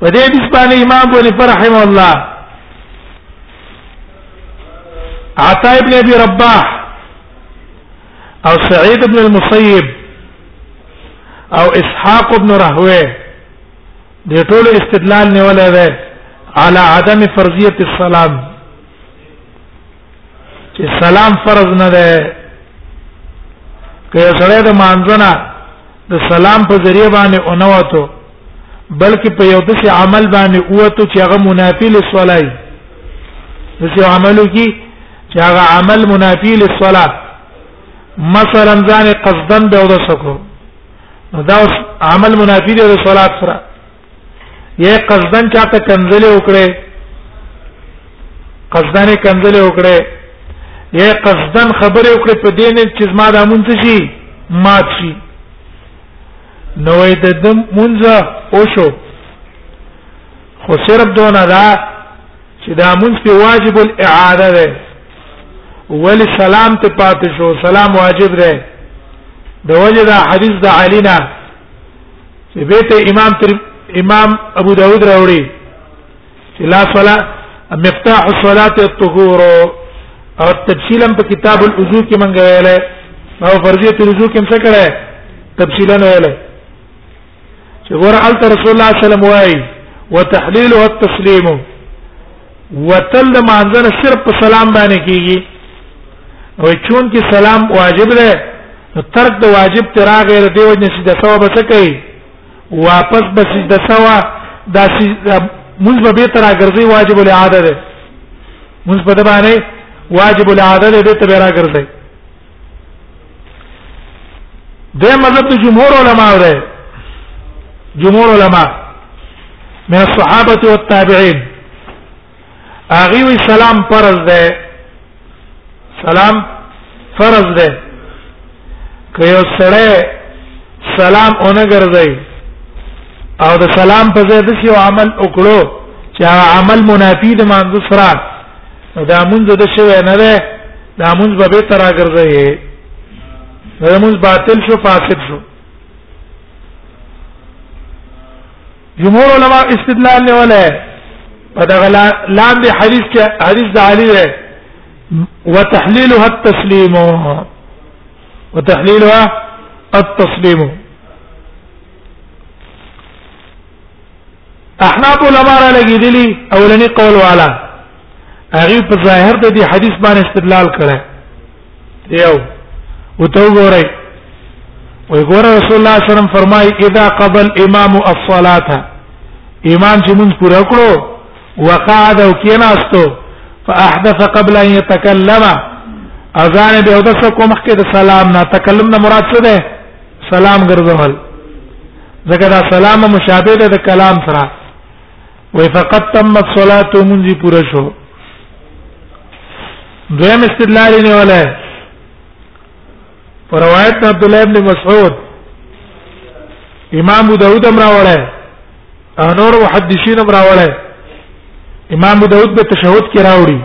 په دې حدیث باندې امام بونی فرحم الله عطا ابن ابي رباح او سعيد ابن المسيب او اسحاق ابن رهوه دې ټول استدلال نیولای دی على عدم فرضيه السلام چې سلام فرض نه ده که سره د مانځنه د سلام په ذریعہ باندې اونواتو بلکې په یو داسې عمل باندې اوته چې هغه منافی لسولای داسې عملو کې چې هغه عمل منافی لسولا مثلا ځان قصدن به اودس کو نو دا عمل منافی دی د صلات سره یې قصدن چاته کنځلې وکړې قصدن کنځلې وکړې یې قصدن خبرې وکړې په دې نه چې زما د مونږ شي مات شي نو د دم مونږ او شو خو صرف دونه دا چې دا مونږ په واجب الاعاده ده ول سلام ته پاتې شو سلام واجب ده د وجه دا حدیث د علینا چې به ته امام تر امام ابو داود راوړي چې لا صلاه مفتاح الصلاه الطهور او تفصیلا په کتاب الوضو کې مونږ ویل او فرضیت الوضو کې څه کړه تفصیلا ویل چې ور رسول الله صلی الله علیه وسلم وای وتحلیل والتسلیم وتل د مانځه نه صرف په سلام باندې کیږي او چون کې سلام واجب ده نو ترک د واجب تر غیر دی وجه چې د ثواب څه کوي واپس به سجده سوا دا موږ به به تر غرضی واجب العاده ده موږ په دې باندې واجب العاده ده ته به را غرضی د مذهب د جمهور علما وره جمهور علما من الصحابه والتابعين اغي وی سلام فرض ده سلام فرض ده که یو سره سلام اونګر ګرځي او د سلام په ځای د یو عمل وکړو چې عمل منافی د مانځ سره نو دا مونږ د شوی نه ده دا مونږ به به تر راګرځي دا مونږ باطل شو فاسد شو جمهور علما استدلال نه ولا په دا لاندې حدیث کې حدیث د علی ده وتحليلها التسليم وتحليلها التسليم احناف علماء را لګیدلی اولنی قول والا هغه په ظاهر د دې حدیث باندې استدلال کړه یو وته وګورئ وی ګور رسول الله صلی الله علیه وسلم فرمای اذا قبل امام الصلاه امام چې مونږ پورا کړو وقعد او کیناستو فاحدث قبل ان يتكلم اذان به اودس کوم مخکې د سلام نه تکلم نه مراد څه ده سلام ګرځول ځکه دا سلام مشابه ده د کلام سره وای فقط تمت صلات منځي پوره شو دویم استدلال نه ولا پر روایت عبد الله ابن مسعود امام ابو داود امر وړه انور محدثین امر وړه امام ابو داود په تشهود کې راوړي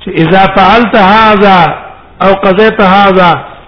چې اذا فعلت هذا او قضيت هذا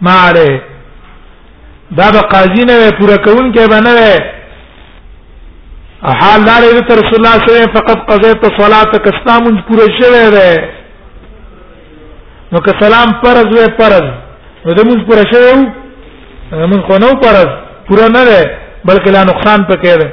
ما عليه دا به قاضي نه وي پوره کون کې به نه وي حال دار ایت رسول الله صلی الله علیه وسلم فقط قضیت صلاتک اسلام پوره شوه ده نو که سلام فرض وې فرض نو د موږ پوره شوه موږ خو نو فرض پوره نه ده بلکې لا نقصان پکې ده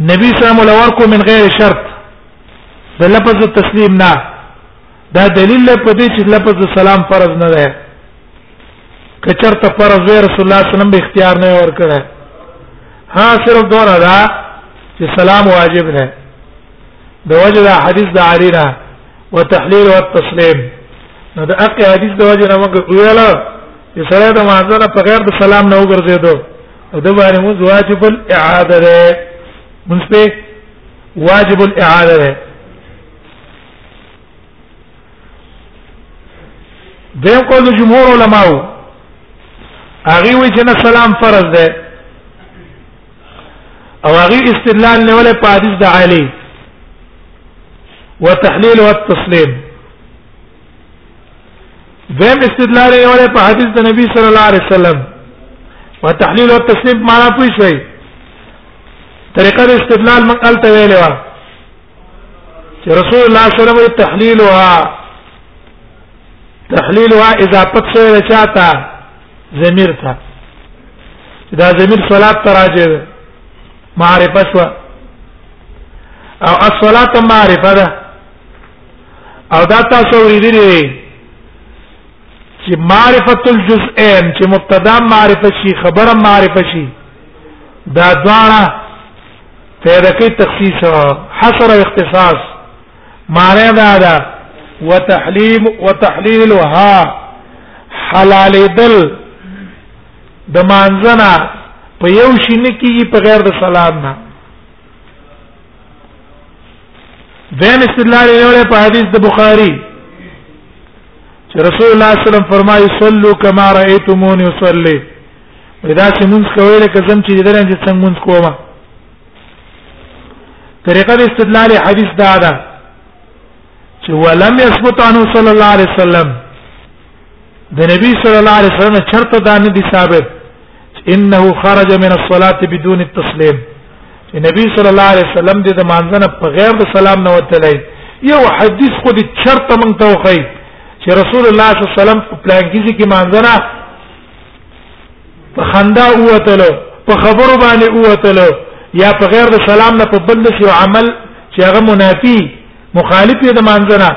نبی صلی الله علیه ورکو من غیر شرط د لفظ تسلیم نه دا دلیل له پدې چې لفظ سلام فرض نه ده کچرته فرض وی رسول الله صلی الله علیه وسلم به اختیار نه ورکړه ها صرف دونه دا چې سلام واجب نه د وجه دا حدیث د علی نه وتحلیل والتسلیم نو د اقی حدیث د وجه نه موږ ویل چې سره د مازنه په غیر د سلام نه وګرځیدو او د باندې موږ واجب الاعاده ده موږ په واجب الاعاده ده دیم قول جمهور علماو هغه وی چې نه سلام فرض ده او هغه استدلال نه ولې په حدیث د علی وتحلیل والتسلیم دیم استدلال یې وره په حدیث د نبی صلی الله علیه وسلم او تحلیل او تسلیم معنا پوي شوی طریقه د استدلال مقال ته ویلې و چې رسول الله صلی الله علیه وسلم تحلیلها تحلیلها اذا پتسه چاته ضمیر ته دا ضمیر صلات تراجه معرفه شو او الصلاه معرفه ده او دا تاسو ویلي چې معرفت الجزئین چې مبتدا معرفت شي خبره معرفت شي دا دواړه پیدا کوي تخصیص حصر او اختصاص معنی دا ده وتحليم وتحليلها حلال دل د مانځنا په یو شي نه کیږي په غیر د سلام نه دیم استدلال یې په حدیث د بخاری چې رسول الله صلی الله علیه وسلم فرمایي صلوا کما رأیتمونی اصلي دا چې مونږ کوي لکه زم چې درنه چې څنګه مونږ کوما طریقه د استدلال حدیث دا ده چې ولم يثبت عنه صلی الله علیه وسلم د نبی صلی الله علیه وسلم چرته دا نه دي ثابت انه خرج من الصلاه بدون التسليم چې نبی صلی الله علیه وسلم د مانځنه په غیر د سلام نه وتلی یو حدیث خو دې چرته مونږ ته وخی چې رسول الله صلی الله علیه وسلم په پلان کې کې مانځنه په خندا اوتل په خبرو باندې اوتل یا په غیر د سلام نه په بل شي عمل چې هغه منافي مخالف دی د مانځنه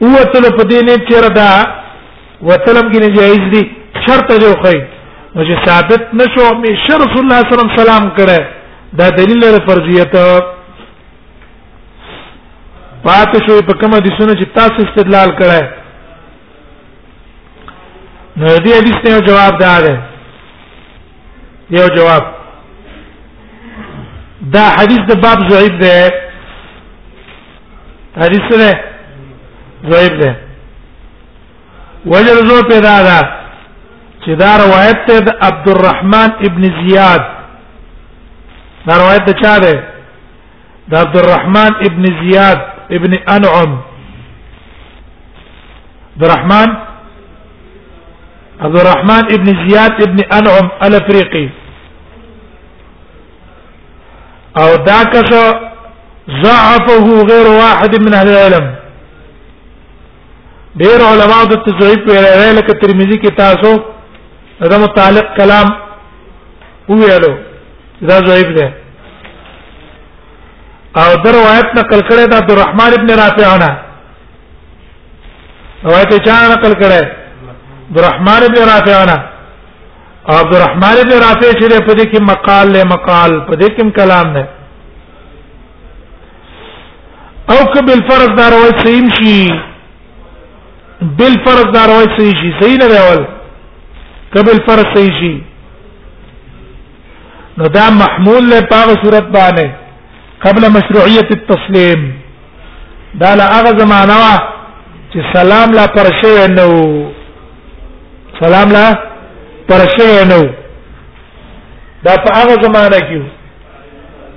وتل په دې نه چیر دا وتلم کې جایز دي شرط جو خی نو چې ثابت نشو می شر رسول الله صلی الله علیه وسلم سلام کړه دا دلیل لري فرضیت پات شو په کومه دي سونه چې تاسو استدلال کړه نو دې حدیث ته جواب دا ده یو جواب دا حدیث د باب ضعیف ده حدیث سره ضعیف ده وجر زو پیدا ده چې دا روایت ته د عبد الرحمن ابن زیاد دا روایت ته چا ده د عبد الرحمن ابن زیاد ابن انعم عبد الرحمن عبد الرحمن ابن زياد ابن انعم الافريقي او دا کس ضعفه غیر واحد من اهل العلم ډیر علماء د تضعیف ویلای لکه ترمذی کې تاسو دا متعلق کلام ویلو دا ضعیف دی او در روایت نقل کړی دا عبدالرحمن ابن رافع عنه روایت چا نقل کړی عبدالرحمن ابن رافع عنه عبد الرحمن بن رافع چې په دې کې مقال له مقال په دې کې کلام نه او که بل فرض دا روایت صحیح شي بل فرض دا روایت صحیح شي صحیح نه راول که بل فرض صحیح شي نو دا محمول له پاغه صورت باندې قبل مشروعیت التسلیم دا لا هغه زمانہ وا چې سلام لا پر شوی نو سلام لا پر شوی نو دا په هغه زمانہ کې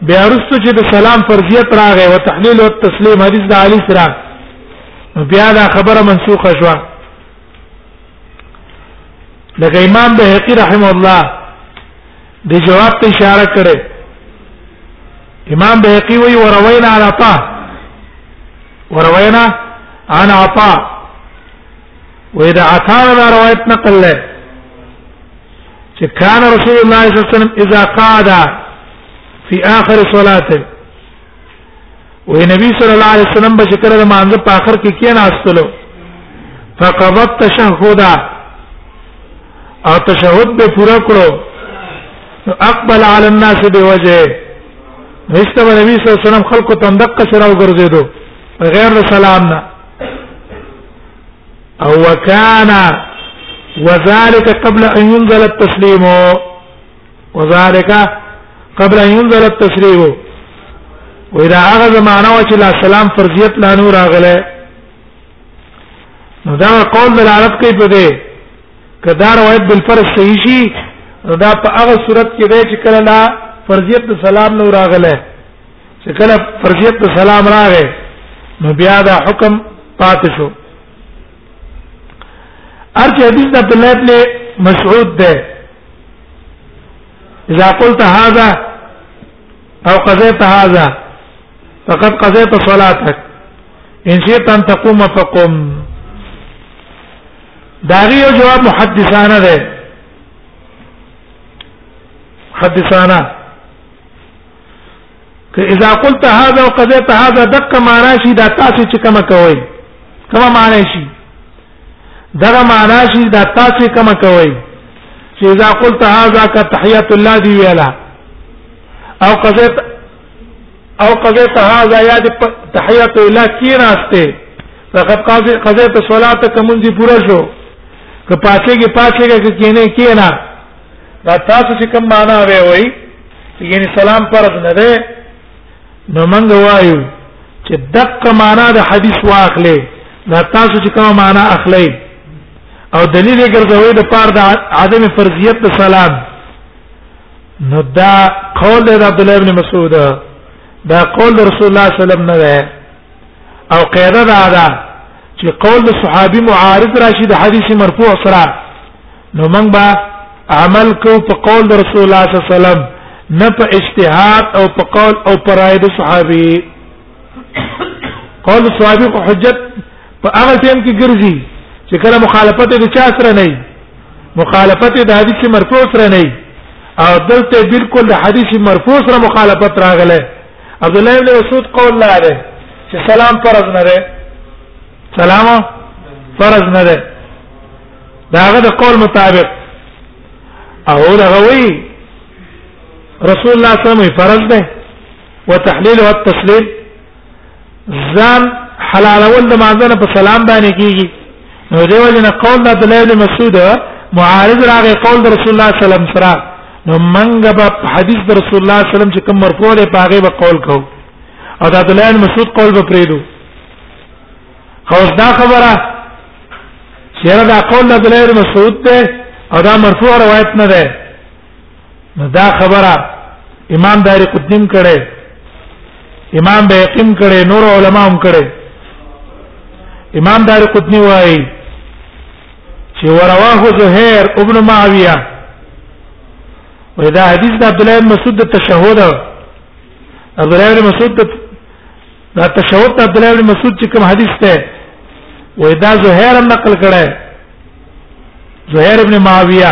بیا وروسته چې د سلام فرضیت راغی او تحلیل او تسلیم حدیث د علی سره بیا دا خبره منسوخه شوه لکه امام بهقي رحم الله د جواب ته اشاره کړې امام بهقي وی وروینا عن عطا وروینا عن عطا واذا عطا ما روایت نقل له چې کان رسول الله صلی الله علیه وسلم اذا قعد في اخر صلاته وې نبی صلی الله علیه وسلم به شکر د مانزه په اخر کې کین استلو فقبت تشهدا او تشهد به پورا کړو اقبل علی الناس بوجه نشته نبی صلی الله علیه وسلم خلکو تندق شراو ګرځیدو غیر سلام نه او وکانا وذلك قبل ان ينزل التسليم وذالک قبل ان ينزل التشريع واذا هغه زمانہ چې لا سلام فرضیت لا نور راغله نو دا قول د عرب کې په دې کدا روایت بل فرض صحیح شي دا په هغه صورت کې دی چې کله لا فرضیت د سلام نور راغله چې کله فرضیت د سلام راغې نو بیا دا حکم پاتې شو ارچ حدیث د عبد الله ابن مسعود ده اذا قلت هذا او قضيت هذا فقد قضيت صلاتك ان شئت ان تقوم فقم داغي جواب محدثانه ده محدثانه که اذا قلت هذا وقضيت هذا دقه معنا شي دا تاسو چې کوم کوي کومه معنا شي دا معنا شي دا تاسو کوم کوي چې اذا قلت هذا كتحيه الله دي ویلا او قضيت او قضيت هذا يا دي تحيه الله کی راسته فقد قضيت صلاتك منذ پورا شو که پاتېږي پاتېږي کې نه کې نه دا تاسو چې کوم معنا وی وی یعنی سلام فرض نه ده نو موږ وایو چې دقه معنا د حدیث واخلې دا تاسو چې کوم معنا اخلي او دلیل یې ګرځوي د پاره د عدم فرضیت د سلام نو دا قول د عبد الله ابن مسعود دا قول رسول الله صلی الله علیه وسلم نه ده او قاعده دا ده چې قول د صحابي معارض راشي د حدیث مرفوع سره نو موږ به عمل کو په قول د رسول الله صلی الله علیه وسلم نه په اجتهاد او په قول او پر رائے د صحابي قول صحابي کو حجت په هغه ټیم کې ګرځي چې کله مخالفت د چا سره نه مخالفت د حدیث مرفوع سره نه او دلته بالکل د حدیث مرفوع سره مخالفت راغله عبد الله بن مسعود قول لا ده چې سلام فرض نه ده سلام فرض نه ده داغه د قول مطابق او دغه وی رسول الله صلی الله علیه وسلم فرض ده وتحلیل او التسلیم ځان حلالول د مازنه په سلام باندې کیږي نو دیو جن قول د عبد الله بن مسعود معارض راغی قول د رسول الله صلی الله علیه وسلم سره نو منګه په حدیث د رسول الله صلی الله علیه وسلم چې کوم مرفوع دی په هغه به قول کو او د عبد الله بن مسعود قول به پریدو خو دا خبره چې دا قول د عبد الله بن مسعود دی او دا مرفوع روایت نه ده نو دا خبره امام داری قطنیم کړي امام بیقیم کړي نور علما هم کړي امام داری قطنی وایي چې ورواه زهير ابن معاويه ودا حدیث د عبد الله بن مسعود د تشهود عبد الله بن مسعود دا تشهود د عبد الله بن مسعود چې کوم حدیث ته ودا زهير نقل کړي زهير ابن معاويه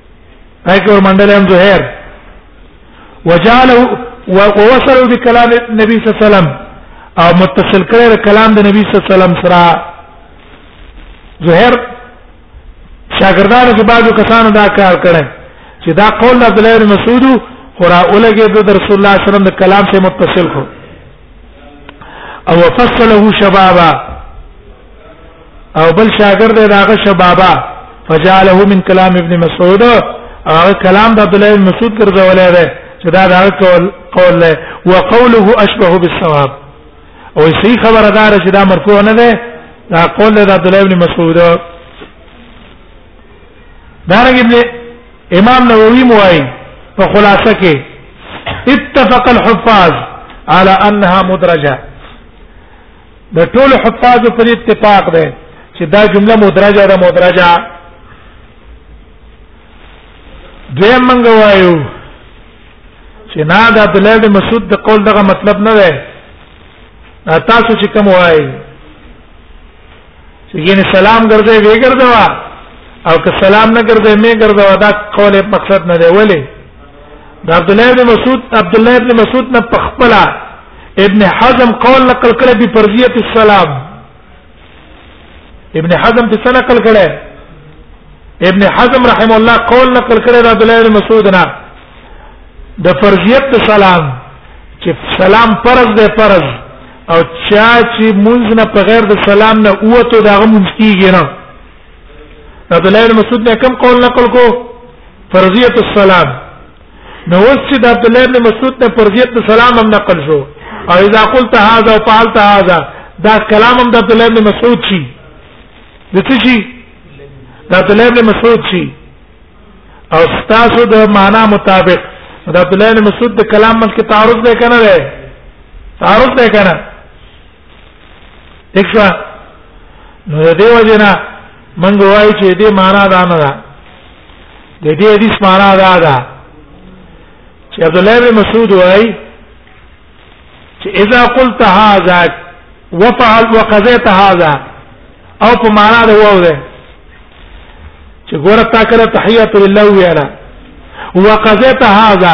ايكور مندلهم زهير وجعلوا ووصلوا بكلام النبي صلى الله عليه وسلم او متصل کړي کلام د نبی صلی الله علیه وسلم سره زهير شاګردانو کې بعضو کسانو دا کار کړي چې دا قول د عبد الله بن مسعود خورا اولګه د رسول الله صلی الله علیه وسلم د کلام سره متصل کو او فصله شبابا او بل شاګرد دی داغه شبابا فجعله من كلام ابن مسعود هغه کلام د عبد الله بن مسعود ګرځولای دی چې دا دا قول قول له وقوله اشبه بالصواب او صحیح خبره دار چې دا مرفوع نه ده دا قول د عبد الله بن مسعود دارنګ ابن امام نووي موایي په خلاصه کې اتفق الحفاظ على انها مدرجه د ټول حفاظ پر اتفاق ده چې دا جمله مدرجه ده مدرجه دویم منګ وایو چې نه دا عبد الله بن مسعود د قول دغه مطلب نه ده تاسو چې کوم وایي چې ګینه سلام ګرځي وی ګرځوا او که سلام نه ګرځي مې ګرځوا دا قول مقصد نه دی ولی دا عبد الله بن مسعود عبد الله بن مسعود نه پخپلا ابن حزم قول نقل کړی په فرضیت السلام ابن حزم په سنه نقل کړی ابن حزم رحم الله قول نقل کړی دا عبد الله بن مسعود نه د فرضیت السلام چې سلام فرض دی فرض او چا چې مونږ نه په غیر د سلام نه اوته دا مونږ کیږي نه عبد الله بن مسعود نے کم قول نقل کو فرضیت السلام نو اوس چې د عبد الله بن مسعود نه فرضیت السلام هم نقل شو او اذا قلت هذا وفعلت هذا دا کلام هم د عبد الله بن مسعود شي د څه شي د عبد الله بن مسعود شي او ستاسو د معنا مطابق د عبد الله بن مسعود د کلام مخ کې تعارض نه کنه تعارض نه کنه دښوا نو د دې وجنه من وایي چې دې معنا دا نه ده د دې حدیث معنا دا ده چې عبد الله بن مسعود وایي چې اذا قلت هذا وفعل وقضيت هذا او په معنا دا وو ده چې ګوره تا کړه تحیت لله ویلا وقضيت هذا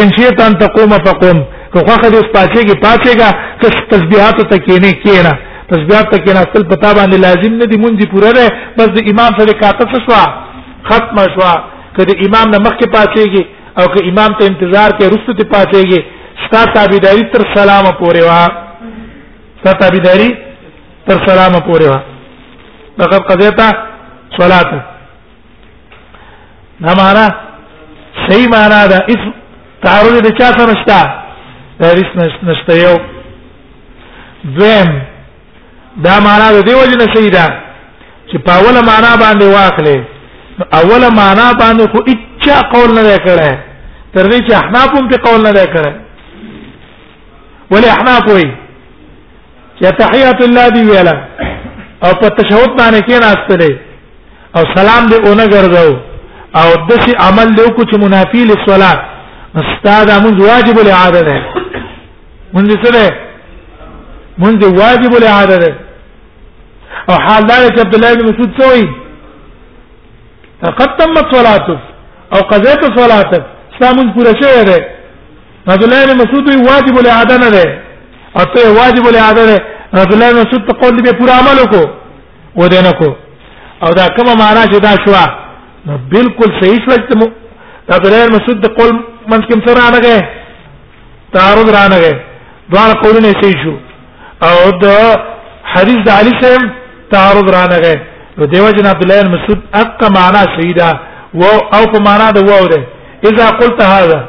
ان شئت ان تقوم فقم که خوخه دې پاتېږي پاتېګا که تسبيحات ته کېنه کېنه تسبيحات ته کېنه خپل پتا باندې لازم نه دي مونږ پوره ده بس د امام سره کاته څه شو ختم شو که د امام نه مخکې پاتېږي او که امام ته انتظار کې رسته ته پاتېږي ستا تابعداري تر سلام پورې وا ستا تابعداري تر سلام پورې وا لقد قضيت صلاته دا معنا صحیح معنا ده اس تعارض د چا سره نشته دا هیڅ نشته یو دویم دا معنا د دیو جن صحیح ده چې په اوله معنا باندې واخلې اوله معنا باندې خو اچا قول نه کړه تر دې چې احناف هم په قول نه کړه ولې احناف وایي چې تحیات الله دی ویلا او په تشهود باندې کې راستلې او سلام دې اونګه ګرځاو او دسی عمل له کو چې منافی له صلات استاد موږ واجب له عادت ده موږ څه ده موږ واجب له عادت ده او حال دا چې عبد الله بن مسعود سوی قد تمت صلاته او قضيت صلاته سامن پوره شوی ده عبد الله بن مسعود واجب الاعاده نه ده او ته واجب الاعاده ده عبد الله بن مسعود تقول به پورا عمل کو و دینه کو او دا کومه معنا چې دا شو نو بالکل صحیح شو چې عبد الله بن مسعود تقول من کوم سره راغی تعارض راغی دوه قولونه صحیح شو او دا حدیث د علی سم تعارض راغی نو دیو جن عبد الله بن مسعود اقا معنا صحیح ده و او په معنا ده و ده اذا قلت هذا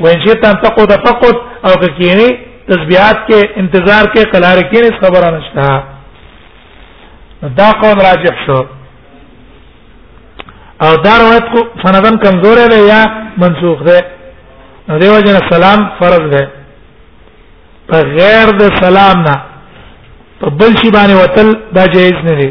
وان شئت ان تقعد فقط او که کینی تسبیحات کې انتظار کې قلار کې نه خبره نشته دا قول راجح شو او دا روایت کو سندن کمزور دی یا منسوخ دی دیو جن سلام فرض دی په غیر د سلام نه په بل شی باندې وتل دا جایز نه دی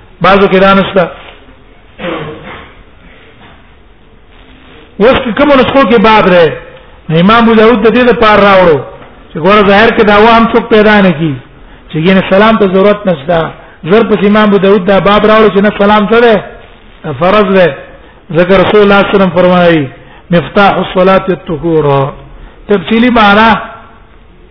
بعضو کې دا نشته اوس کوم نسخو کې باب دی امام ابو داود د دې لپاره راوړو چې ګوره ظاهر کې دا و هم څوک پیدا نه کی چې ګینه سلام ته ضرورت نشته زر په امام ابو داود دا باب راوړو چې نه سلام څه ده فرض ده ذکر رسول الله صلی الله علیه وسلم فرمایي مفتاح الصلاه الطهور تفصیلی معنی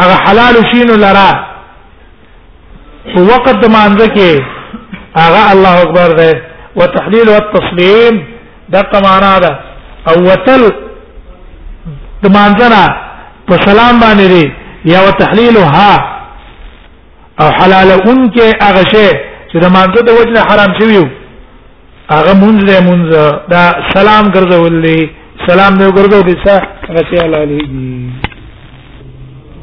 هغه حلال شینو لرا په وخت د مانځ کې هغه الله اکبر ده وتحلیل والتسلیم دغه معنا ده او وتل د مانځنا په سلام باندې دی یا وتحلیلها او حلال ان کې هغه شی چې د مانځ د وجه حرام شوی هغه مونږ دې مونږ دا سلام ګرځول دي سلام دې ګرځول دي څه هغه چې علالیږي